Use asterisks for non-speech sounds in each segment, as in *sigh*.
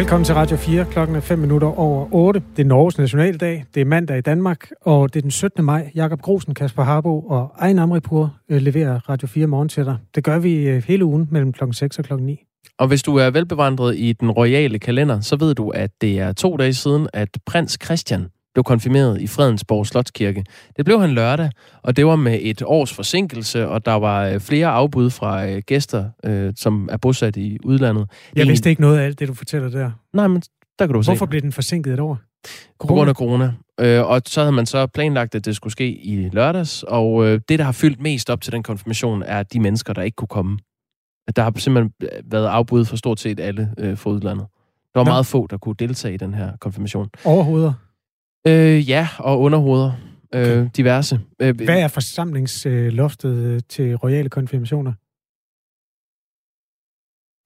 Velkommen til Radio 4. Klokken er 5 minutter over 8. Det er Norges nationaldag. Det er mandag i Danmark, og det er den 17. maj. Jakob Grosen, Kasper Harbo og Ejn Amripur øh, leverer Radio 4 morgen til dig. Det gør vi øh, hele ugen mellem klokken 6 og klokken 9. Og hvis du er velbevandret i den royale kalender, så ved du, at det er to dage siden, at prins Christian blev konfirmeret i Fredensborg Slotskirke. Det blev han lørdag, og det var med et års forsinkelse, og der var øh, flere afbud fra øh, gæster, øh, som er bosat i udlandet. Jeg vidste ikke noget af alt det, du fortæller der. Nej, men der kan du se. Hvorfor blev den forsinket et år? Corona. På grund af corona. Øh, og så havde man så planlagt, at det skulle ske i lørdags, og øh, det, der har fyldt mest op til den konfirmation, er de mennesker, der ikke kunne komme. Der har simpelthen været afbud for stort set alle øh, for udlandet. Der var Nå. meget få, der kunne deltage i den her konfirmation. Overhoveder? Øh, ja, og underhoveder. Øh, okay. diverse. Øh, Hvad er forsamlingsloftet øh, til royale konfirmationer?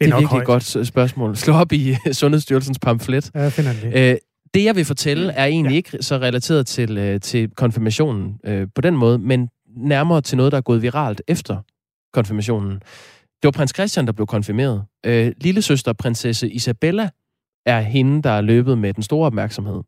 Det er, det er virkelig et godt spørgsmål. Slå op i Sundhedsstyrelsens pamflet. Ja, finder det. Øh, det, jeg vil fortælle, er egentlig ja. ikke så relateret til, øh, til konfirmationen øh, på den måde, men nærmere til noget, der er gået viralt efter konfirmationen. Det var prins Christian, der blev konfirmeret. Øh, lille søster prinsesse Isabella er hende, der er løbet med den store opmærksomhed.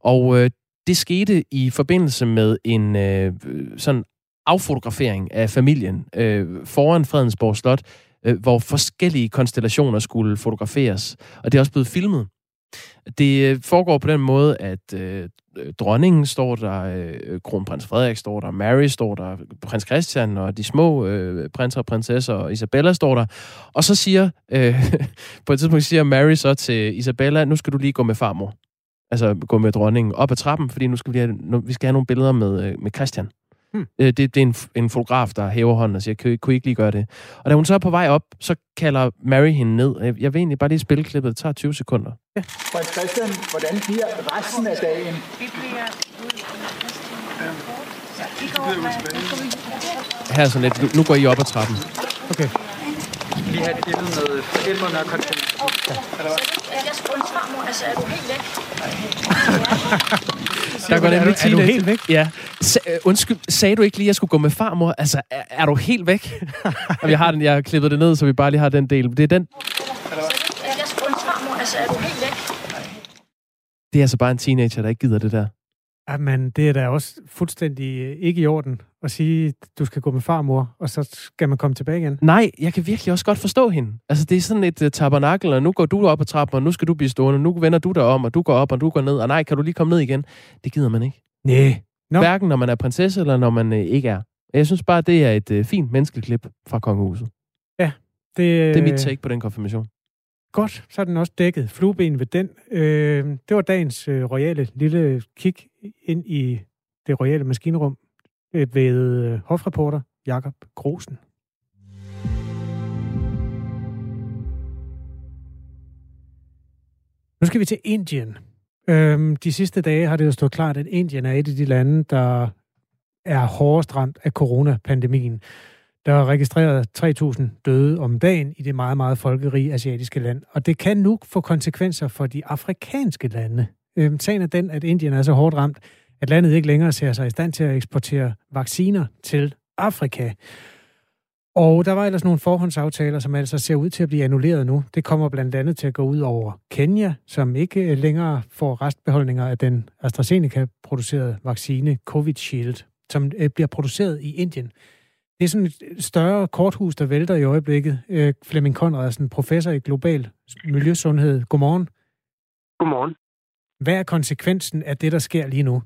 Og øh, det skete i forbindelse med en øh, sådan affotografering af familien øh, foran Fredensborg Slot, øh, hvor forskellige konstellationer skulle fotograferes. Og det er også blevet filmet. Det øh, foregår på den måde, at øh, dronningen står der, øh, kronprins Frederik står der, Mary står der, prins Christian og de små øh, prinser og prinsesser og Isabella står der. Og så siger, øh, *laughs* på et tidspunkt siger Mary så til Isabella, nu skal du lige gå med farmor altså gå med dronningen op ad trappen, fordi nu skal vi have, nu, vi skal have nogle billeder med, øh, med Christian. Hmm. Øh, det, det er en, en fotograf, der hæver hånden og siger, kan, kunne I ikke lige gøre det? Og da hun så er på vej op, så kalder Mary hende ned. Jeg, jeg vil egentlig bare lige spille klippet. Det tager 20 sekunder. Ja. Christian, hvordan bliver resten af dagen? Vi bliver Her er sådan lidt, nu går I op ad trappen. Okay lige have et billede med forældrene og konfirmation. Ja. Jeg spurgte farmor, altså er du helt væk? *laughs* Der går nemlig er, er du helt væk? Ja. S- uh, undskyld, sagde du ikke lige, at jeg skulle gå med farmor? Altså, er, er du helt væk? og *laughs* jeg har den, jeg har klippet det ned, så vi bare lige har den del. Det er den. Jeg spurgte farmor, altså er du helt væk? Det er altså bare en teenager, der ikke gider det der. Jamen, det er da også fuldstændig øh, ikke i orden at sige, du skal gå med farmor, og så skal man komme tilbage igen. Nej, jeg kan virkelig også godt forstå hende. Altså, det er sådan et uh, tabernakel, og nu går du op ad trappen, og nu skal du blive stående, nu vender du dig om, og du går op, og du går ned, og nej, kan du lige komme ned igen? Det gider man ikke. Nej. No. Hverken når man er prinsesse, eller når man uh, ikke er. Jeg synes bare, det er et uh, fint menneskeklip fra kongehuset. Ja. Det, det er mit take på den konfirmation. Godt, så er den også dækket. Flueben ved den. Øh, det var dagens øh, royale lille kig ind i det royale maskinrum Øh, ved øh, hofreporter Jakob Grosen. Nu skal vi til Indien. Øhm, de sidste dage har det jo stået klart, at Indien er et af de lande, der er hårdest ramt af coronapandemien. Der er registreret 3.000 døde om dagen i det meget, meget folkerige asiatiske land. Og det kan nu få konsekvenser for de afrikanske lande. Øhm, sagen er den, at Indien er så hårdt ramt, at landet ikke længere ser sig i stand til at eksportere vacciner til Afrika. Og der var ellers nogle forhåndsaftaler, som altså ser ud til at blive annulleret nu. Det kommer blandt andet til at gå ud over Kenya, som ikke længere får restbeholdninger af den AstraZeneca-producerede vaccine Covishield, som øh, bliver produceret i Indien. Det er sådan et større korthus, der vælter i øjeblikket. Øh, Flemming Conradsen, professor i global miljøsundhed. Godmorgen. Godmorgen. Hvad er konsekvensen af det, der sker lige nu?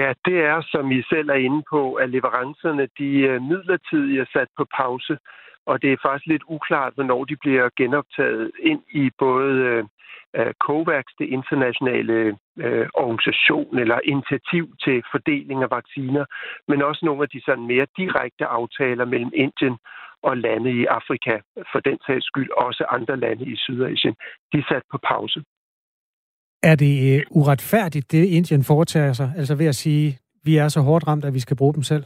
Ja, det er, som I selv er inde på, at leverancerne de øh, midlertidigt er sat på pause, og det er faktisk lidt uklart, hvornår de bliver genoptaget ind i både øh, øh, COVAX, det internationale øh, organisation eller initiativ til fordeling af vacciner, men også nogle af de sådan mere direkte aftaler mellem Indien og lande i Afrika, for den sags skyld også andre lande i Sydasien, de er sat på pause. Er det øh, uretfærdigt, det Indien foretager sig? Altså ved at sige, vi er så hårdt ramt, at vi skal bruge dem selv?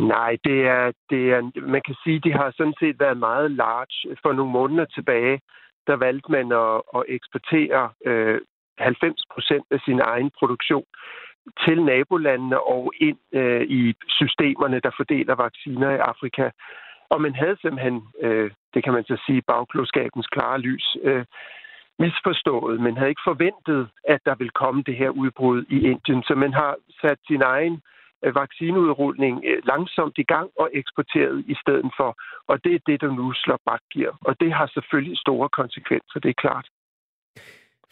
Nej, det er, det er, man kan sige, de har sådan set været meget large. For nogle måneder tilbage, der valgte man at, at eksportere øh, 90 procent af sin egen produktion til nabolandene og ind øh, i systemerne, der fordeler vacciner i Afrika. Og man havde simpelthen, øh, det kan man så sige, bagklodskabens klare lys øh, misforstået. Man havde ikke forventet, at der ville komme det her udbrud i Indien. Så man har sat sin egen øh, vaccineudrulning øh, langsomt i gang og eksporteret i stedet for. Og det er det, der nu slår bakgear. Og det har selvfølgelig store konsekvenser, det er klart.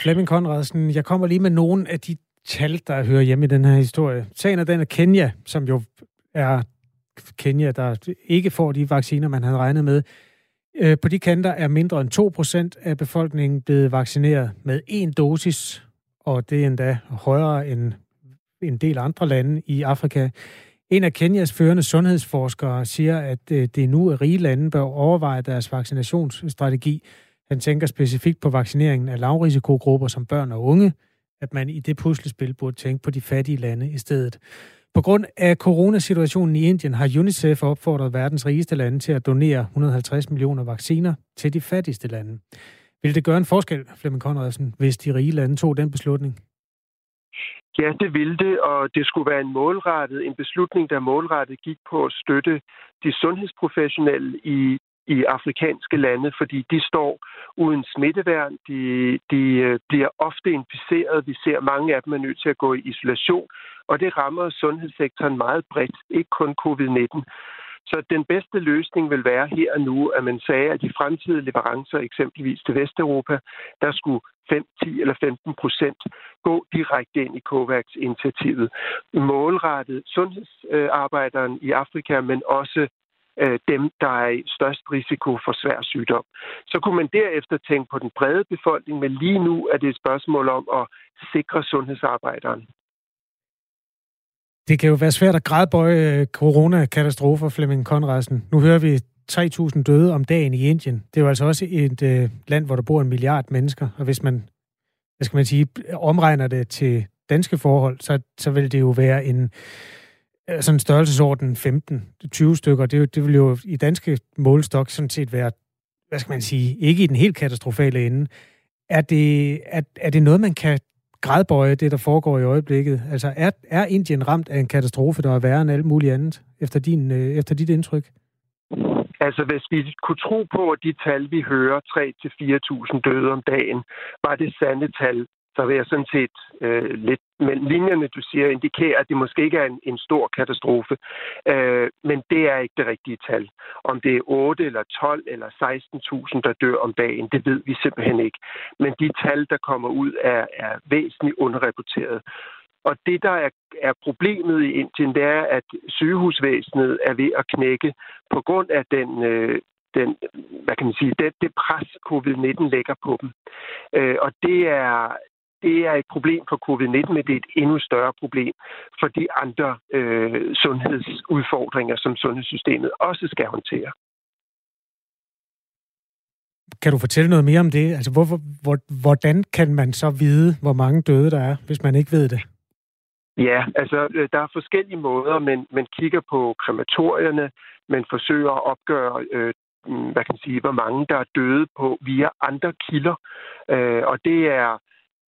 Flemming Konradsen, jeg kommer lige med nogle af de tal, der hører hjemme i den her historie. Sagen er den af Kenya, som jo er Kenya, der ikke får de vacciner, man havde regnet med. Øh, på de kanter er mindre end 2% af befolkningen blevet vaccineret med en dosis, og det er endda højere end en del andre lande i Afrika. En af Kenyas førende sundhedsforskere siger, at øh, det nu er rige lande bør overveje deres vaccinationsstrategi. Han tænker specifikt på vaccineringen af lavrisikogrupper som børn og unge, at man i det puslespil burde tænke på de fattige lande i stedet. På grund af coronasituationen i Indien har UNICEF opfordret verdens rigeste lande til at donere 150 millioner vacciner til de fattigste lande. Vil det gøre en forskel, Flemming Conradsen, hvis de rige lande tog den beslutning? Ja, det ville det, og det skulle være en målrettet, en beslutning, der målrettet gik på at støtte de sundhedsprofessionelle i i afrikanske lande, fordi de står uden smitteværn. De, de øh, bliver ofte inficeret. Vi ser mange af dem er nødt til at gå i isolation, og det rammer sundhedssektoren meget bredt, ikke kun covid-19. Så den bedste løsning vil være her og nu, at man sagde, at de fremtidige leverancer, eksempelvis til Vesteuropa, der skulle 5, 10 eller 15 procent gå direkte ind i COVAX-initiativet. Målrettet sundhedsarbejderen i Afrika, men også øh, dem, der er i størst risiko for svær sygdom. Så kunne man derefter tænke på den brede befolkning, men lige nu er det et spørgsmål om at sikre sundhedsarbejderen. Det kan jo være svært at gradbøje øh, coronakatastrofer, Flemming Konradsen. Nu hører vi 3.000 døde om dagen i Indien. Det er jo altså også et øh, land, hvor der bor en milliard mennesker, og hvis man, hvad skal man sige, omregner det til danske forhold, så, så vil det jo være en, sådan en størrelsesorden 15-20 stykker, det, det vil jo i danske målestok sådan set være, hvad skal man sige, ikke i den helt katastrofale ende. Er det, er, er det noget, man kan gradbøje, det der foregår i øjeblikket? Altså er, er Indien ramt af en katastrofe, der er værre end alt muligt andet, efter, din, øh, efter dit indtryk? Altså, hvis vi kunne tro på, at de tal, vi hører, 3-4.000 døde om dagen, var det sande tal, så vil jeg sådan set øh, lidt mellem linjerne, du siger, indikere, at det måske ikke er en, en stor katastrofe. Øh, men det er ikke det rigtige tal. Om det er 8 eller 12 eller 16.000, der dør om dagen, det ved vi simpelthen ikke. Men de tal, der kommer ud, er, er væsentligt underrapporteret. Og det, der er, er problemet i Indien, det er, at sygehusvæsenet er ved at knække på grund af den, øh, den hvad kan man sige, det, det pres, covid-19 lægger på dem. Øh, og det er, det er et problem for covid-19, men det er et endnu større problem for de andre øh, sundhedsudfordringer, som sundhedssystemet også skal håndtere. Kan du fortælle noget mere om det? Altså, hvor, hvor, hvordan kan man så vide, hvor mange døde der er, hvis man ikke ved det? Ja, altså, øh, der er forskellige måder, men man kigger på krematorierne, man forsøger at opgøre øh, hvad kan man sige, hvor mange der er døde på via andre kilder. Øh, og det er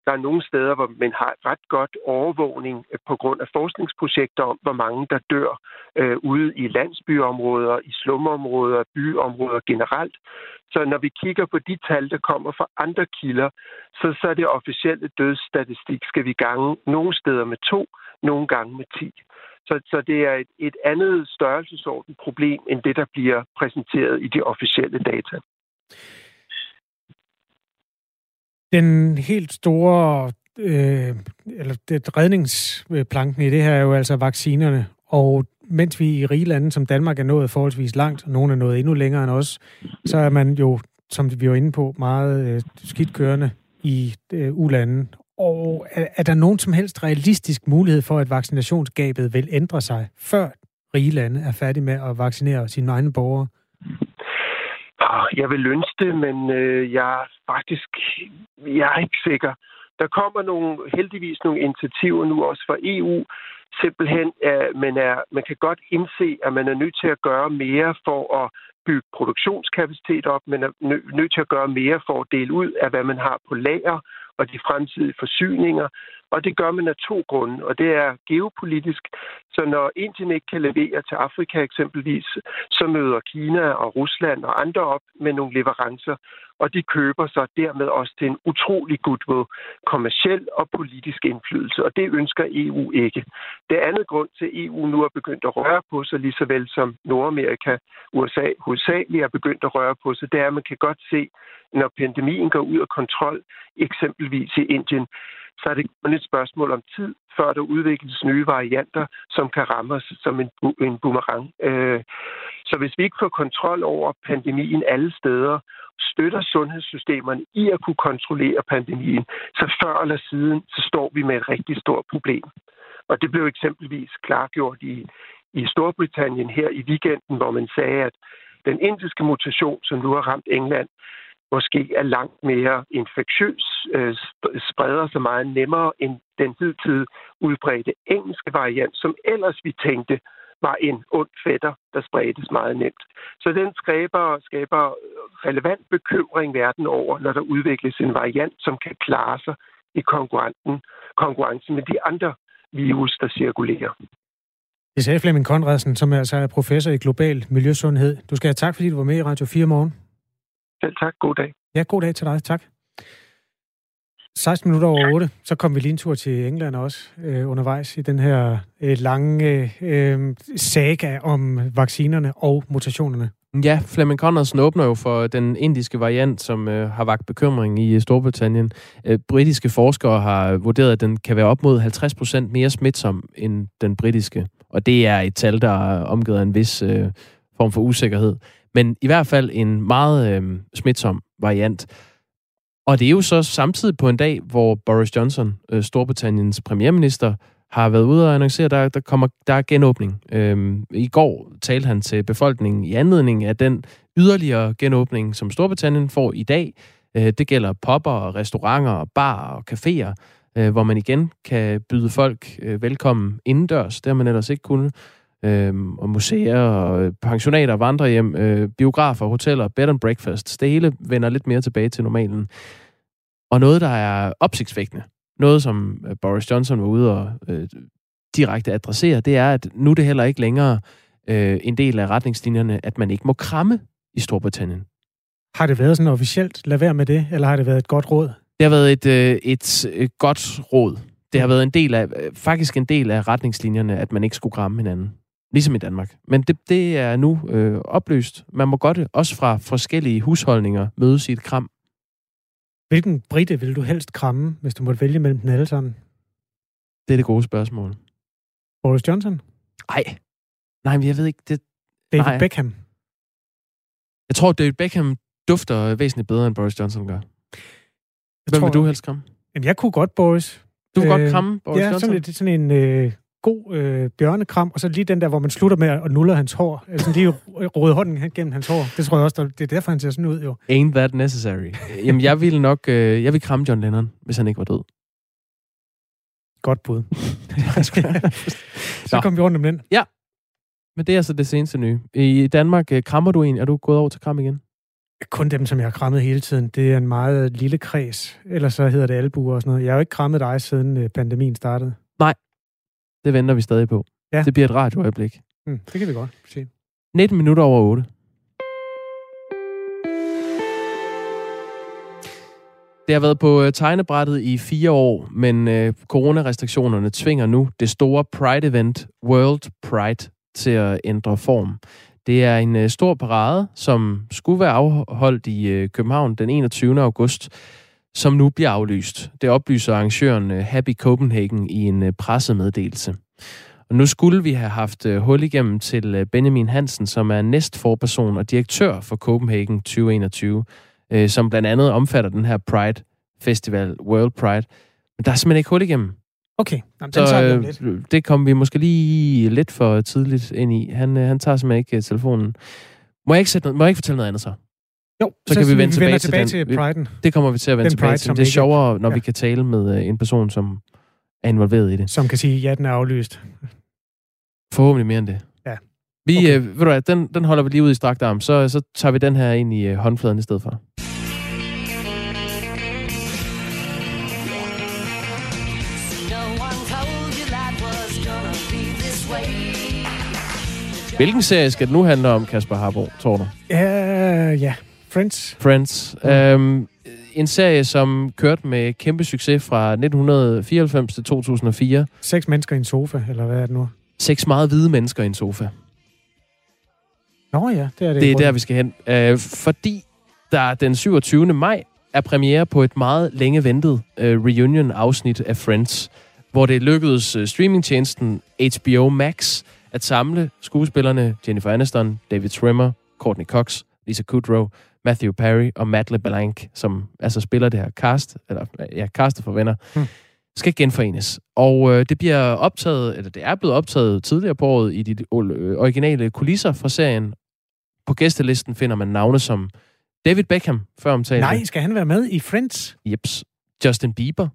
der er nogle steder, hvor man har ret godt overvågning øh, på grund af forskningsprojekter om, hvor mange der dør øh, ude i landsbyområder, i slumområder, byområder generelt. Så når vi kigger på de tal, der kommer fra andre kilder, så, så er det officielle dødsstatistik, skal vi gange nogle steder med to, nogle gange med ti. Så, så det er et, et andet størrelsesorden problem, end det, der bliver præsenteret i de officielle data. Den helt store øh, eller det redningsplanken i det her er jo altså vaccinerne. Og mens vi i rige lande som Danmark er nået forholdsvis langt, og nogle er nået endnu længere end os, så er man jo, som vi var inde på, meget øh, skidt kørende i øh, ulande. Og er, er der nogen som helst realistisk mulighed for, at vaccinationsgabet vil ændre sig, før rige lande er færdige med at vaccinere sine egne borgere? Ah, jeg vil ønske det, men øh, jeg er faktisk jeg er ikke sikker. Der kommer nogle, heldigvis nogle initiativer nu også fra EU. Simpelthen, at man, er, man kan godt indse, at man er nødt til at gøre mere for at bygge produktionskapacitet op. Man er nødt til at gøre mere for at dele ud af, hvad man har på lager og de fremtidige forsyninger. Og det gør man af to grunde, og det er geopolitisk. Så når Indien ikke kan levere til Afrika eksempelvis, så møder Kina og Rusland og andre op med nogle leverancer, og de køber sig dermed også til en utrolig goodwill, kommersiel og politisk indflydelse, og det ønsker EU ikke. Det andet grund til, at EU nu er begyndt at røre på sig, lige så vel som Nordamerika, USA hovedsageligt er begyndt at røre på sig, det er, at man kan godt se, når pandemien går ud af kontrol, eksempelvis i Indien, så er det kun et spørgsmål om tid, før der udvikles nye varianter, som kan ramme os som en, en boomerang. Øh, så hvis vi ikke får kontrol over pandemien alle steder, støtter sundhedssystemerne i at kunne kontrollere pandemien, så før eller siden, så står vi med et rigtig stort problem. Og det blev eksempelvis klargjort i, i Storbritannien her i weekenden, hvor man sagde, at den indiske mutation, som nu har ramt England, måske er langt mere infektiøs, øh, spreder sig meget nemmere end den hidtil udbredte engelske variant, som ellers vi tænkte var en ond fætter, der spredtes meget nemt. Så den skaber, skaber relevant bekymring verden over, når der udvikles en variant, som kan klare sig i konkurrenten, konkurrencen med de andre virus, der cirkulerer. Det sagde Flemming Konradsen, som altså er altså professor i global miljøsundhed. Du skal have tak, fordi du var med i Radio 4 morgen. Selv tak. God dag. Ja, god dag til dig. Tak. 16 minutter over 8, så kom vi lige en tur til England også øh, undervejs i den her øh, lange øh, saga om vaccinerne og mutationerne. Ja, Flemming Conradsen åbner jo for den indiske variant, som øh, har vagt bekymring i Storbritannien. Øh, britiske forskere har vurderet, at den kan være op mod 50% mere smitsom end den britiske. Og det er et tal, der er omgivet af en vis øh, form for usikkerhed. Men i hvert fald en meget øh, smitsom variant. Og det er jo så samtidig på en dag, hvor Boris Johnson, øh, Storbritanniens premierminister, har været ude og annoncere, at der, der, kommer, der er genåbning. Øhm, I går talte han til befolkningen i anledning af den yderligere genåbning, som Storbritannien får i dag. Øh, det gælder popper, restauranter, bar og caféer, øh, hvor man igen kan byde folk øh, velkommen indendørs. Det har man ellers ikke kunnet. Øh, og museer, og pensionater, vandrehjem, øh, biografer, hoteller, bed and breakfast. Det hele vender lidt mere tilbage til normalen. Og noget, der er opsigtsvækkende, noget som øh, Boris Johnson var ude og øh, direkte adressere, det er, at nu er det heller ikke længere øh, en del af retningslinjerne, at man ikke må kramme i Storbritannien. Har det været sådan officielt, lad være med det, eller har det været et godt råd? Det har været et, øh, et, et godt råd. Det har været en del af, øh, faktisk en del af retningslinjerne, at man ikke skulle kramme hinanden. Ligesom i Danmark. Men det, det er nu øh, opløst. Man må godt, også fra forskellige husholdninger, mødes i et kram. Hvilken brite vil du helst kramme, hvis du måtte vælge mellem dem alle sammen? Det er det gode spørgsmål. Boris Johnson? Nej. Nej, men jeg ved ikke. Det... David Nej. Beckham? Jeg tror, David Beckham dufter væsentligt bedre, end Boris Johnson gør. Jeg Hvem tror, vil du helst kramme? Jamen, jeg kunne godt, Boris. Du vil øh, godt kramme Boris ja, Johnson? Ja, sådan, sådan en øh, god øh, bjørnekram, og så lige den der, hvor man slutter med at nulle hans hår. Altså lige rode hånden gennem hans hår. Det tror jeg også, det er derfor, han ser sådan ud jo. Ain't that necessary? Jamen, jeg ville nok, øh, jeg ville kramme John Lennon, hvis han ikke var død. Godt bud. *laughs* så kom vi rundt om den. Ja, men det er altså det seneste nye. I Danmark, øh, krammer du en? Er du gået over til kram igen? Kun dem, som jeg har krammet hele tiden. Det er en meget lille kreds. Ellers så hedder det albuer og sådan noget. Jeg har jo ikke krammet dig, siden øh, pandemien startede. Nej, det venter vi stadig på. Ja. Det bliver et radioøjeblik. Mm, det kan vi godt se. 19 minutter over 8. Det har været på øh, tegnebrættet i fire år, men øh, coronarestriktionerne tvinger nu det store Pride-event World Pride til at ændre form. Det er en øh, stor parade, som skulle være afholdt i øh, København den 21. august, som nu bliver aflyst. Det oplyser arrangøren øh, Happy Copenhagen i en øh, pressemeddelelse. Og nu skulle vi have haft øh, hul igennem til Benjamin Hansen, som er næstforperson og direktør for Copenhagen 2021, som blandt andet omfatter den her Pride Festival, World Pride. Men der er simpelthen ikke hul igennem. Okay, Jamen, den så tager vi lidt. det kom vi måske lige lidt for tidligt ind i. Han, han tager simpelthen ikke telefonen. Må jeg ikke, sætte noget, må jeg ikke fortælle noget andet så? Jo, så, så kan vi vende vi tilbage, til, den. til priden. Det kommer vi til at vende den tilbage pride, til. Det er sjovere, når ja. vi kan tale med øh, en person, som er involveret i det. Som kan sige, ja, den er aflyst. Forhåbentlig mere end det. Ja. Vi, okay. øh, ved du hvad, den, den holder vi lige ud i strakt arm, så, så tager vi den her ind i øh, håndfladen i stedet for. Hvilken serie skal det nu handle om, Kasper Harbo, tror du? Øh, ja, ja. Friends. Friends. Mm. Øhm, en serie, som kørte med kæmpe succes fra 1994 til 2004. Seks mennesker i en sofa, eller hvad er det nu? Seks meget hvide mennesker i en sofa. Nå ja, det er det. Det er der, vi skal hen. Øh, fordi der den 27. maj er premiere på et meget længe ventet øh, reunion-afsnit af Friends, hvor det lykkedes øh, streamingtjenesten HBO Max at samle skuespillerne Jennifer Aniston, David Schwimmer, Courtney Cox, Lisa Kudrow, Matthew Perry og Matt LeBlanc, som altså spiller det her cast, eller ja, castet for venner, hmm. skal genforenes. Og øh, det bliver optaget, eller det er blevet optaget tidligere på året i de øh, originale kulisser fra serien. På gæstelisten finder man navne som David Beckham, før omtalt. Nej, skal han være med i Friends? Jeps. Justin Bieber.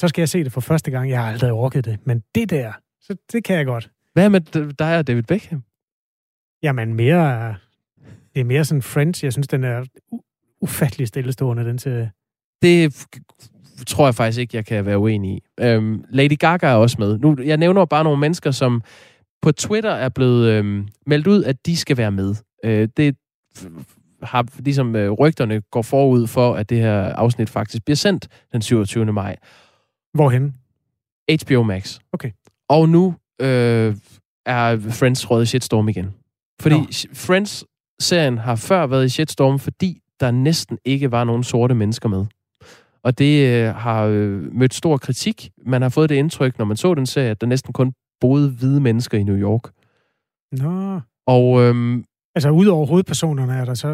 Så skal jeg se det for første gang. Jeg har aldrig orket det. Men det der, så det kan jeg godt. Hvad med dig og David Beckham? Jamen mere... Det er mere sådan Friends. Jeg synes, den er ufattelig stillestående, den til... Det tror jeg faktisk ikke, jeg kan være uenig i. Øhm, Lady Gaga er også med. Nu, jeg nævner bare nogle mennesker, som på Twitter er blevet øhm, meldt ud, at de skal være med. Øh, det har ligesom øh, rygterne går forud for, at det her afsnit faktisk bliver sendt den 27. maj. Hvorhen? HBO Max. Okay. Og nu øh, er Friends råd i shitstorm igen. Fordi Nå. Friends-serien har før været i shitstorm, fordi der næsten ikke var nogen sorte mennesker med. Og det øh, har øh, mødt stor kritik. Man har fået det indtryk, når man så den serie, at der næsten kun boede hvide mennesker i New York. Nå. Og øhm, Altså, udover hovedpersonerne, er der så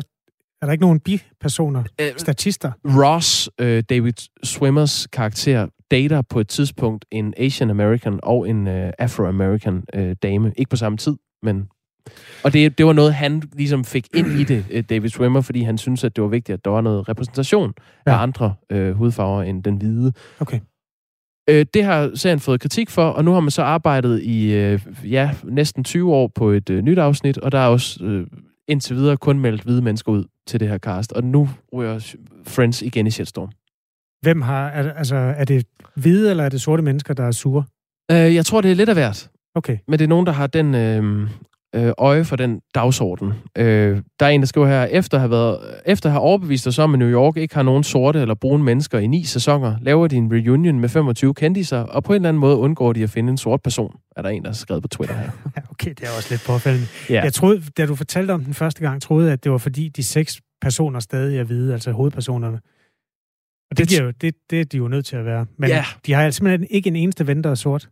er der ikke nogen bipersoner, øh, statister? Ross, øh, David Swimmers karakter, dater på et tidspunkt en Asian American og en øh, Afro-American øh, dame. Ikke på samme tid, men... Og det, det var noget, han ligesom fik ind i det, øh, David Swimmer, fordi han synes at det var vigtigt, at der var noget repræsentation ja. af andre øh, hudfarver end den hvide. Okay. Øh, det har serien fået kritik for, og nu har man så arbejdet i øh, ja, næsten 20 år på et øh, nyt afsnit, og der er også øh, indtil videre kun meldt hvide mennesker ud til det her cast, og nu ryger Friends igen i shitstorm. Hvem har, er, altså, er det hvide, eller er det sorte mennesker, der er sure? Øh, jeg tror, det er lidt af hvert. Okay. Men det er nogen, der har den øh, øh, øje for den dagsorden. Øh, der er en, der skriver her, efter at have, været, efter at have overbevist os om, at New York ikke har nogen sorte eller brune mennesker i ni sæsoner, laver de en reunion med 25 kendiser, og på en eller anden måde undgår de at finde en sort person, er der en, der har skrevet på Twitter her. *laughs* okay, det er også lidt påfældende. Ja. Jeg troede, da du fortalte om den første gang, troede at det var fordi de seks personer stadig er hvide, altså hovedpersonerne. Og det, det, jo, det, det er de jo nødt til at være. Men ja. de har simpelthen ikke en eneste ven, der er sort.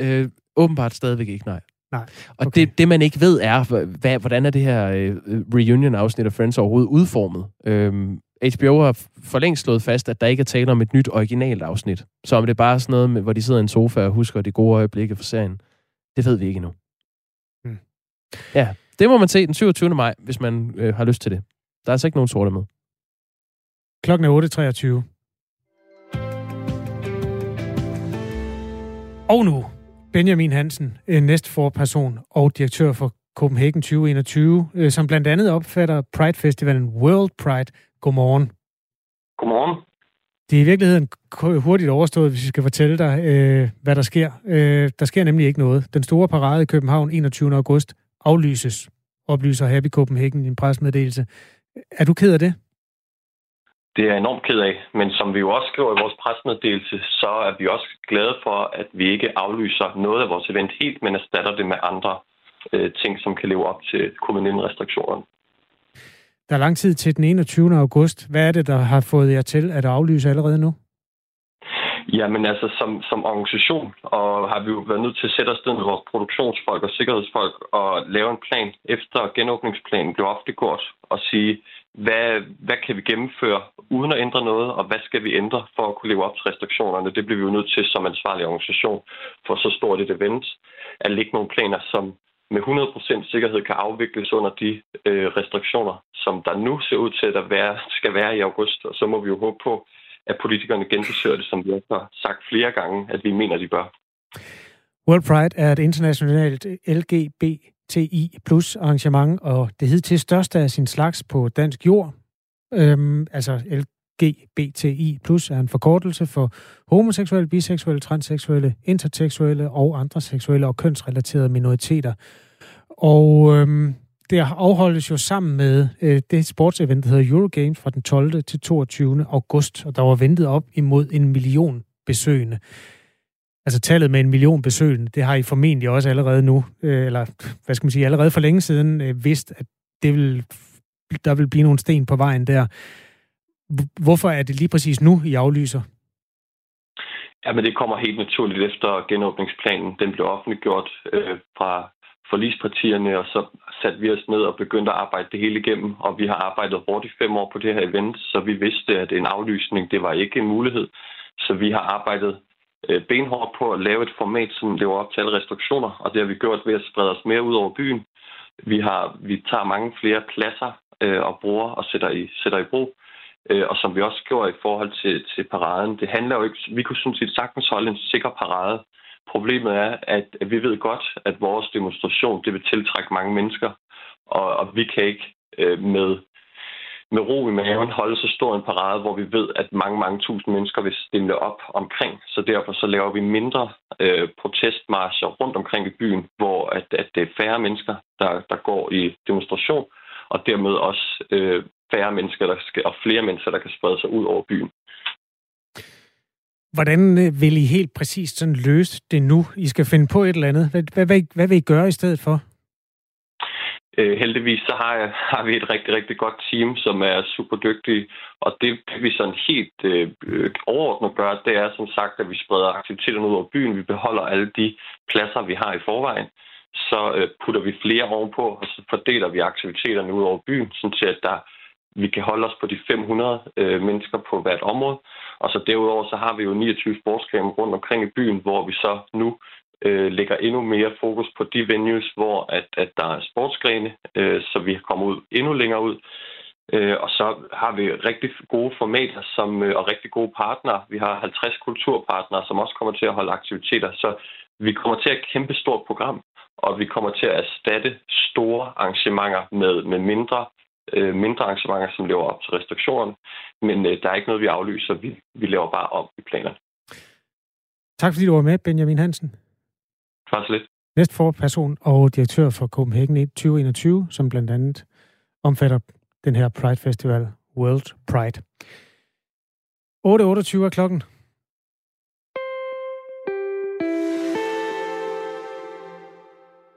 Øh, åbenbart stadigvæk ikke, nej. Nej. Og okay. det, det, man ikke ved, er, hvad, hvordan er det her øh, reunion-afsnit af Friends overhovedet udformet. Øhm, HBO har for længst slået fast, at der ikke er tale om et nyt originalt afsnit. Så om det er bare sådan noget, med, hvor de sidder i en sofa og husker de gode øjeblikke for serien, det ved vi ikke endnu. Hmm. Ja, det må man se den 27. maj, hvis man øh, har lyst til det. Der er altså ikke nogen sorte med. Klokken er 8.23. Og nu Benjamin Hansen, næste forperson og direktør for Copenhagen 2021, øh, som blandt andet opfatter Pride Festivalen World Pride. Godmorgen. Godmorgen. Det er i virkeligheden hurtigt overstået, hvis vi skal fortælle dig, øh, hvad der sker. Øh, der sker nemlig ikke noget. Den store parade i København 21. august aflyses, oplyser Happy Copenhagen i en presmeddelelse. Er du ked af det? Det er jeg enormt ked af, men som vi jo også skriver i vores presmeddelelse, så er vi også glade for, at vi ikke aflyser noget af vores event helt, men erstatter det med andre øh, ting, som kan leve op til covid-19-restriktionerne. Der er lang tid til den 21. august. Hvad er det, der har fået jer til at aflyse allerede nu? Jamen altså, som, som organisation og har vi jo været nødt til at sætte os ned med vores produktionsfolk og sikkerhedsfolk og lave en plan efter genåbningsplanen blev offentliggjort og sige, hvad, hvad kan vi gennemføre uden at ændre noget, og hvad skal vi ændre for at kunne leve op til restriktionerne. Det bliver vi jo nødt til som ansvarlig organisation for så stort et event, at lægge nogle planer, som med 100% sikkerhed kan afvikles under de øh, restriktioner, som der nu ser ud til at være, skal være i august. Og så må vi jo håbe på, at politikerne genbesøger det, som vi har sagt flere gange, at vi mener, de bør. World Pride er et internationalt LGBT LGBTI plus arrangement, og det hed til største af sin slags på dansk jord. Øhm, altså LGBTI plus er en forkortelse for homoseksuelle, biseksuelle, transseksuelle, interseksuelle og andre seksuelle og kønsrelaterede minoriteter. Og øhm, det afholdes jo sammen med øh, det sportsevent, der hedder Eurogames fra den 12. til 22. august, og der var ventet op imod en million besøgende. Altså tallet med en million besøgende, det har I formentlig også allerede nu, øh, eller hvad skal man sige, allerede for længe siden øh, vidst, at det vil, der vil blive nogle sten på vejen der. Hvorfor er det lige præcis nu, I aflyser? Ja, men det kommer helt naturligt efter genåbningsplanen. Den blev offentliggjort øh, fra forlispartierne, og så satte vi os ned og begyndte at arbejde det hele igennem. Og vi har arbejdet hårdt i fem år på det her event, så vi vidste, at en aflysning, det var ikke en mulighed. Så vi har arbejdet Øh, benhårdt på at lave et format, som lever op til alle restriktioner, og det har vi gjort ved at sprede os mere ud over byen. Vi, har, vi tager mange flere pladser øh, og bruger og sætter i, sætter i brug øh, og som vi også gjorde i forhold til, til paraden. Det handler jo ikke, vi kunne sådan set sagtens holde en sikker parade. Problemet er, at, vi ved godt, at vores demonstration det vil tiltrække mange mennesker, og, og vi kan ikke øh, med, med ro i maven holde så stor en parade, hvor vi ved, at mange, mange tusind mennesker vil stemme op omkring. Så derfor så laver vi mindre øh, protestmarscher rundt omkring i byen, hvor at, at det er færre mennesker, der, der går i demonstration, og dermed også øh, færre mennesker der skal, og flere mennesker, der kan sprede sig ud over byen. Hvordan øh, vil I helt præcist sådan løse det nu? I skal finde på et eller andet. Hvad, hvad, hvad, hvad vil I gøre i stedet for? Øh, heldigvis så har, jeg, har vi et rigtig, rigtig godt team, som er super dygtige. Og det, vi sådan helt øh, øh, overordnet gør, det er som sagt, at vi spreder aktiviteterne ud over byen. Vi beholder alle de pladser, vi har i forvejen. Så øh, putter vi flere ovenpå, og så fordeler vi aktiviteterne ud over byen, sådan at der vi kan holde os på de 500 øh, mennesker på hvert område. Og så derudover så har vi jo 29 sportskampe rundt omkring i byen, hvor vi så nu øh, lægger endnu mere fokus på de venues, hvor at, at der er sportsgrene, øh, så vi kommer ud endnu længere ud. Øh, og så har vi rigtig gode formater som, øh, og rigtig gode partnere. Vi har 50 kulturpartnere, som også kommer til at holde aktiviteter. Så vi kommer til at kæmpe stort program, og vi kommer til at erstatte store arrangementer med, med mindre øh, mindre arrangementer, som lever op til restriktionerne. Men øh, der er ikke noget, vi aflyser. Vi, vi laver bare om i planerne. Tak fordi du var med, Benjamin Hansen. Tak så lidt. Næste forperson og direktør for Copenhagen 2021, som blandt andet omfatter den her Pride Festival, World Pride. 8.28 er klokken.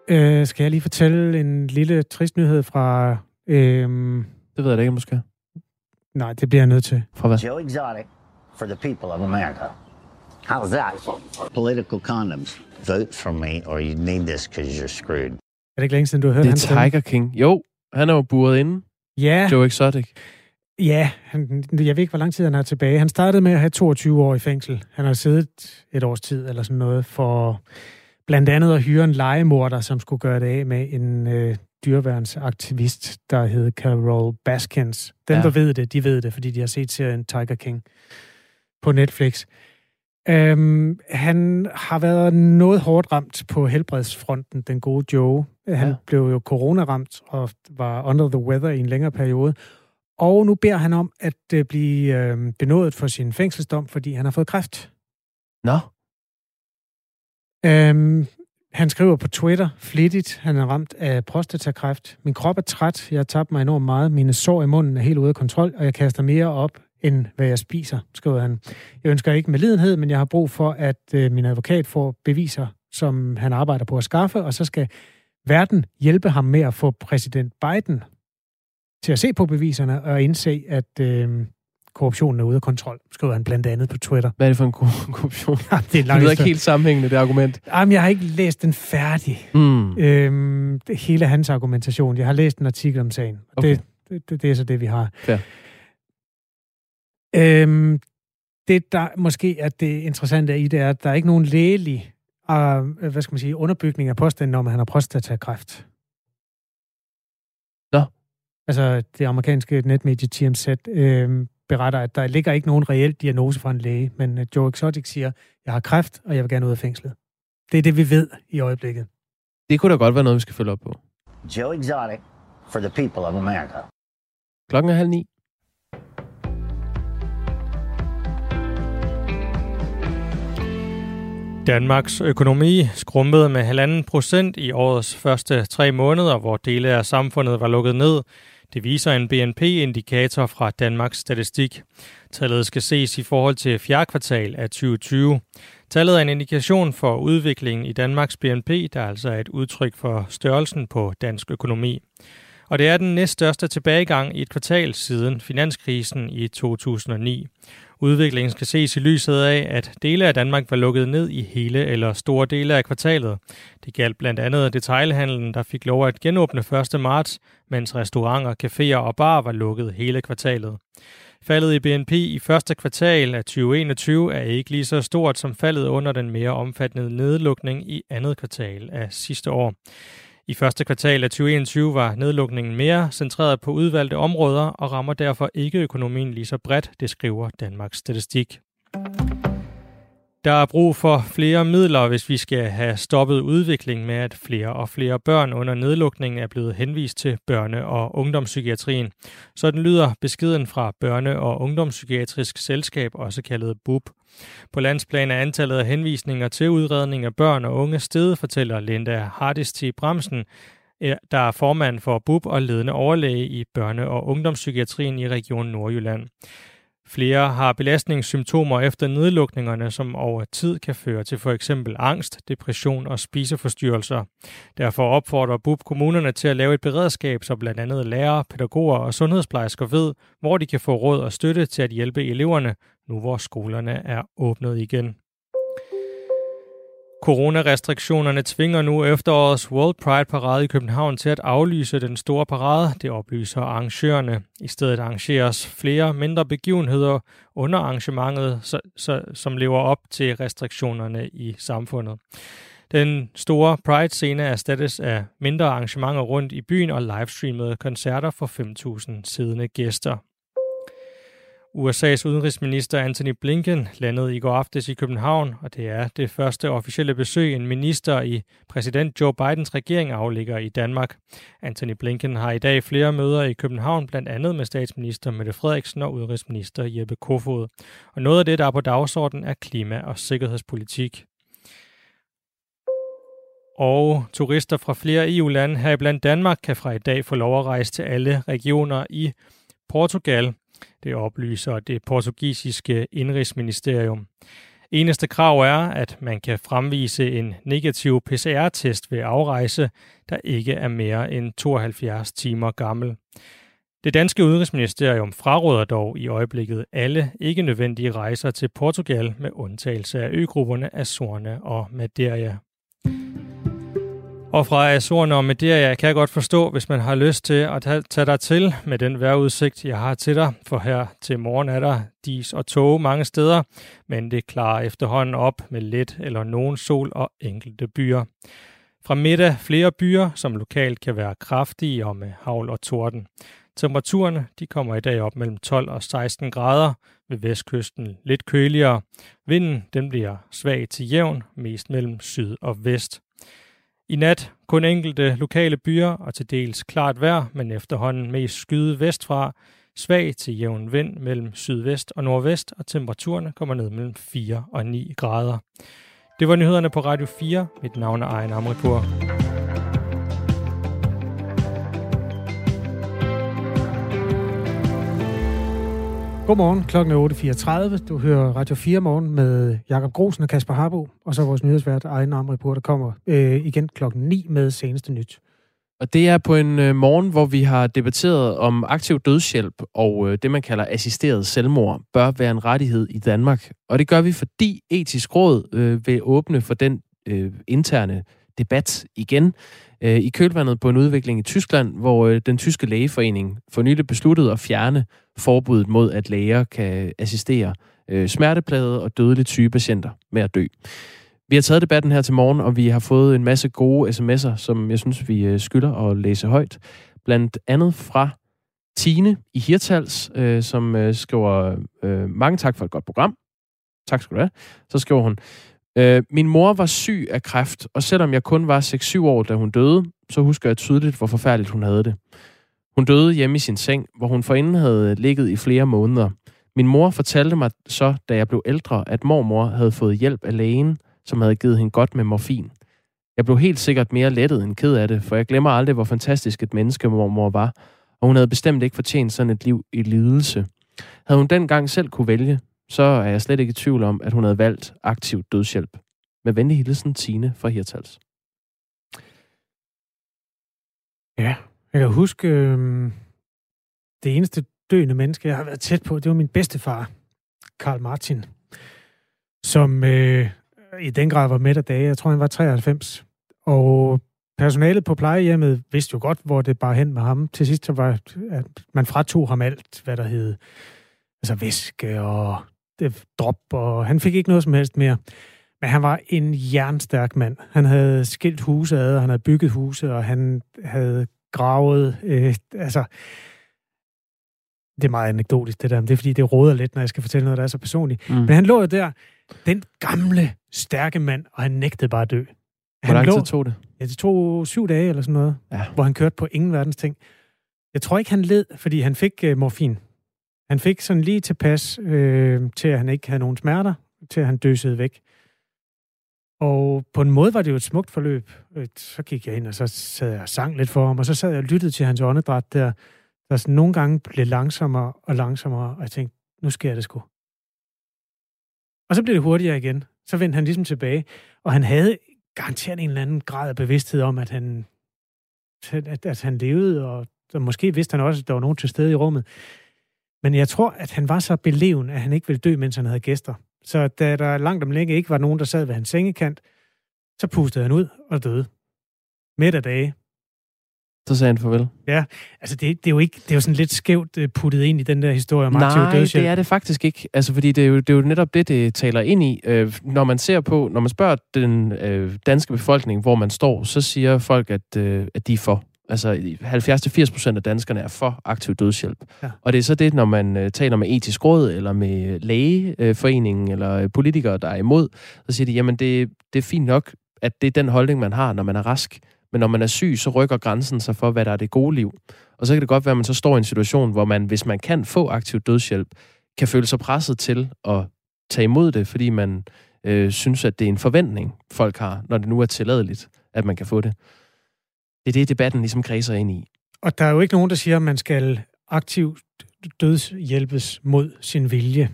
Øh, skal jeg lige fortælle en lille trist nyhed fra Øhm, det ved jeg da ikke, måske. Nej, det bliver jeg nødt til. Fra hvad? Joe Exotic for the people of America. How's that? Political condoms. Vote for me, or you need this because you're screwed. Er det ikke længe siden, du har hørt Det er Tiger King. Jo, han er jo buret inde. Ja. Joe Exotic. Ja, han, jeg ved ikke, hvor lang tid han er tilbage. Han startede med at have 22 år i fængsel. Han har siddet et års tid eller sådan noget for blandt andet at hyre en legemorder, som skulle gøre det af med en øh, dyreværnsaktivist, der hed Carol Baskins. Den, ja. der ved det, de ved det, fordi de har set serien Tiger King på Netflix. Øhm, han har været noget hårdt ramt på helbredsfronten, den gode Joe. Han ja. blev jo coronaramt og var under the weather i en længere periode. Og nu beder han om at øh, blive øh, benådet for sin fængselsdom, fordi han har fået kræft. Nå. Øhm, han skriver på Twitter flittigt, han er ramt af prostatakræft. Min krop er træt, jeg har tabt mig enormt meget, mine sår i munden er helt ude af kontrol, og jeg kaster mere op, end hvad jeg spiser, skriver han. Jeg ønsker ikke med lidenhed, men jeg har brug for, at øh, min advokat får beviser, som han arbejder på at skaffe, og så skal verden hjælpe ham med at få præsident Biden til at se på beviserne og indse, at øh, korruptionen er ude af kontrol, skriver han blandt andet på Twitter. Hvad er det for en korruption? *laughs* Ja, det er langt. Det er ikke helt sammenhængende, det argument. Jamen, jeg har ikke læst den færdig. Mm. Øhm, det, hele hans argumentation. Jeg har læst en artikel om sagen. Okay. Det, det, det er så det, vi har. Ja. Øhm, det, der måske er det interessante i det, er, at der er ikke nogen lægelig uh, hvad skal man sige, underbygning af påstanden om, at han har prostatakræft. Nå. Altså, det amerikanske netmedie TMZ øh, beretter, at der ligger ikke nogen reel diagnose fra en læge, men øh, Joe Exotic siger, jeg har kræft, og jeg vil gerne ud af fængslet. Det er det, vi ved i øjeblikket. Det kunne da godt være noget, vi skal følge op på. Joe Exotic for the people of America. Klokken er halv ni. Danmarks økonomi skrumpede med halvanden procent i årets første tre måneder, hvor dele af samfundet var lukket ned. Det viser en BNP-indikator fra Danmarks Statistik. Tallet skal ses i forhold til fjerde kvartal af 2020. Tallet er en indikation for udviklingen i Danmarks BNP, der altså er et udtryk for størrelsen på dansk økonomi. Og det er den næststørste tilbagegang i et kvartal siden finanskrisen i 2009. Udviklingen skal ses i lyset af, at dele af Danmark var lukket ned i hele eller store dele af kvartalet. Det galt blandt andet detailhandlen, der fik lov at genåbne 1. marts, mens restauranter, caféer og bar var lukket hele kvartalet. Faldet i BNP i første kvartal af 2021 er ikke lige så stort som faldet under den mere omfattende nedlukning i andet kvartal af sidste år. I første kvartal af 2021 var nedlukningen mere centreret på udvalgte områder og rammer derfor ikke økonomien lige så bredt, det skriver Danmarks Statistik. Der er brug for flere midler, hvis vi skal have stoppet udviklingen med, at flere og flere børn under nedlukningen er blevet henvist til børne- og ungdomspsykiatrien. Sådan lyder beskeden fra Børne- og Ungdomspsykiatrisk Selskab, også kaldet BUB. På landsplan er antallet af henvisninger til udredning af børn og unge steget, fortæller Linda Hardis til Bremsen, eh, der er formand for BUB og ledende overlæge i børne- og ungdomspsykiatrien i Region Nordjylland. Flere har belastningssymptomer efter nedlukningerne, som over tid kan føre til for eksempel angst, depression og spiseforstyrrelser. Derfor opfordrer BUB kommunerne til at lave et beredskab, så blandt andet lærere, pædagoger og sundhedsplejersker ved, hvor de kan få råd og støtte til at hjælpe eleverne, nu hvor skolerne er åbnet igen. Coronarestriktionerne tvinger nu efterårets World Pride-parade i København til at aflyse den store parade, det oplyser arrangørerne. I stedet arrangeres flere mindre begivenheder under arrangementet, så, så, som lever op til restriktionerne i samfundet. Den store Pride-scene erstattes af mindre arrangementer rundt i byen og livestreamede koncerter for 5.000 siddende gæster. USA's udenrigsminister Anthony Blinken landede i går aftes i København, og det er det første officielle besøg, en minister i præsident Joe Bidens regering aflægger i Danmark. Anthony Blinken har i dag flere møder i København, blandt andet med statsminister Mette Frederiksen og udenrigsminister Jeppe Kofod. Og noget af det, der er på dagsordenen, er klima- og sikkerhedspolitik. Og turister fra flere EU-lande, heriblandt Danmark, kan fra i dag få lov at rejse til alle regioner i Portugal. Det oplyser det portugisiske indrigsministerium. Eneste krav er, at man kan fremvise en negativ PCR-test ved afrejse, der ikke er mere end 72 timer gammel. Det danske udenrigsministerium fraråder dog i øjeblikket alle ikke nødvendige rejser til Portugal med undtagelse af øgrupperne Azorne og Madeira. Og fra Azorerne og Madeira kan jeg godt forstå, hvis man har lyst til at tage dig til med den vejrudsigt, jeg har til dig. For her til morgen er der dis og tog mange steder, men det klarer efterhånden op med let eller nogen sol og enkelte byer. Fra middag flere byer, som lokalt kan være kraftige og med havl og torden. Temperaturerne de kommer i dag op mellem 12 og 16 grader, ved vestkysten lidt køligere. Vinden den bliver svag til jævn, mest mellem syd og vest. I nat kun enkelte lokale byer og til dels klart vejr, men efterhånden mest skyde vestfra, svag til jævn vind mellem sydvest og nordvest, og temperaturerne kommer ned mellem 4 og 9 grader. Det var nyhederne på Radio 4. Mit navn er Ejn Amripour. Godmorgen, klokken er 8.34. Du hører Radio 4 morgen med Jakob Grosen og Kasper Harbo, og så vores nyhedsvært Ejne Amripur, der kommer øh, igen klokken 9 med seneste nyt. Og det er på en øh, morgen, hvor vi har debatteret om aktiv dødshjælp og øh, det, man kalder assisteret selvmord, bør være en rettighed i Danmark. Og det gør vi, fordi etisk råd øh, vil åbne for den øh, interne debat igen øh, i kølvandet på en udvikling i Tyskland, hvor øh, den tyske lægeforening for nylig besluttede at fjerne forbuddet mod, at læger kan assistere øh, smerteplade og dødeligt syge patienter med at dø. Vi har taget debatten her til morgen, og vi har fået en masse gode sms'er, som jeg synes, vi øh, skylder at læse højt. Blandt andet fra Tine i Hirtals, øh, som øh, skriver, øh, mange tak for et godt program. Tak skal du have. Så skriver hun, øh, min mor var syg af kræft, og selvom jeg kun var 6-7 år, da hun døde, så husker jeg tydeligt, hvor forfærdeligt hun havde det. Hun døde hjemme i sin seng, hvor hun forinden havde ligget i flere måneder. Min mor fortalte mig så, da jeg blev ældre, at mormor havde fået hjælp af lægen, som havde givet hende godt med morfin. Jeg blev helt sikkert mere lettet end ked af det, for jeg glemmer aldrig, hvor fantastisk et menneske mormor var, og hun havde bestemt ikke fortjent sådan et liv i lidelse. Havde hun dengang selv kunne vælge, så er jeg slet ikke i tvivl om, at hun havde valgt aktiv dødshjælp. Med venlig hilsen, Tine fra Hirtals. Ja, jeg kan huske, øh, det eneste døende menneske, jeg har været tæt på, det var min bedstefar, Karl Martin, som øh, i den grad var med af dage. Jeg tror, han var 93. Og personalet på plejehjemmet vidste jo godt, hvor det bare hen med ham. Til sidst så var, at man fratog ham alt, hvad der hed altså væske og drop, og han fik ikke noget som helst mere. Men han var en jernstærk mand. Han havde skilt huse ad, og han havde bygget huse, og han havde gravet, øh, altså, det er meget anekdotisk det der, men det er fordi, det råder lidt, når jeg skal fortælle noget, der er så personligt. Mm. Men han lå jo der, den gamle, stærke mand, og han nægtede bare at dø. Hvor lang tid tog det? Ja, det tog syv dage eller sådan noget, ja. hvor han kørte på ingen verdens ting. Jeg tror ikke, han led, fordi han fik øh, morfin. Han fik sådan lige tilpas øh, til, at han ikke havde nogen smerter, til at han døsede væk. Og på en måde var det jo et smukt forløb. Øh, så gik jeg ind, og så sad jeg og sang lidt for ham, og så sad jeg og lyttede til hans åndedræt der, der sådan nogle gange blev langsommere og langsommere, og jeg tænkte, nu sker det sgu. Og så blev det hurtigere igen. Så vendte han ligesom tilbage, og han havde garanteret en eller anden grad af bevidsthed om, at han, at, at han levede, og, og måske vidste han også, at der var nogen til stede i rummet. Men jeg tror, at han var så beleven, at han ikke ville dø, mens han havde gæster. Så da der langt om længe ikke var nogen, der sad ved hans sengekant, så pustede han ud og døde. Midt af dage. Så sagde han farvel. Ja, altså det, det, er jo ikke, det er jo sådan lidt skævt øh, puttet ind i den der historie om aktiv dødshjælp. Nej, det er det faktisk ikke. Altså, fordi det er, jo, det er jo netop det, det taler ind i. Øh, når man ser på, når man spørger den øh, danske befolkning, hvor man står, så siger folk, at, øh, at de er for. Altså 70-80 procent af danskerne er for aktiv dødshjælp. Ja. Og det er så det, når man øh, taler med etisk råd, eller med lægeforeningen, eller øh, politikere, der er imod, så siger de, jamen det, det er fint nok, at det er den holdning, man har, når man er rask. Men når man er syg, så rykker grænsen sig for, hvad der er det gode liv. Og så kan det godt være, at man så står i en situation, hvor man, hvis man kan få aktiv dødshjælp, kan føle sig presset til at tage imod det, fordi man øh, synes, at det er en forventning, folk har, når det nu er tilladeligt, at man kan få det. Det er det, debatten ligesom kredser ind i. Og der er jo ikke nogen, der siger, at man skal aktivt dødshjælpes mod sin vilje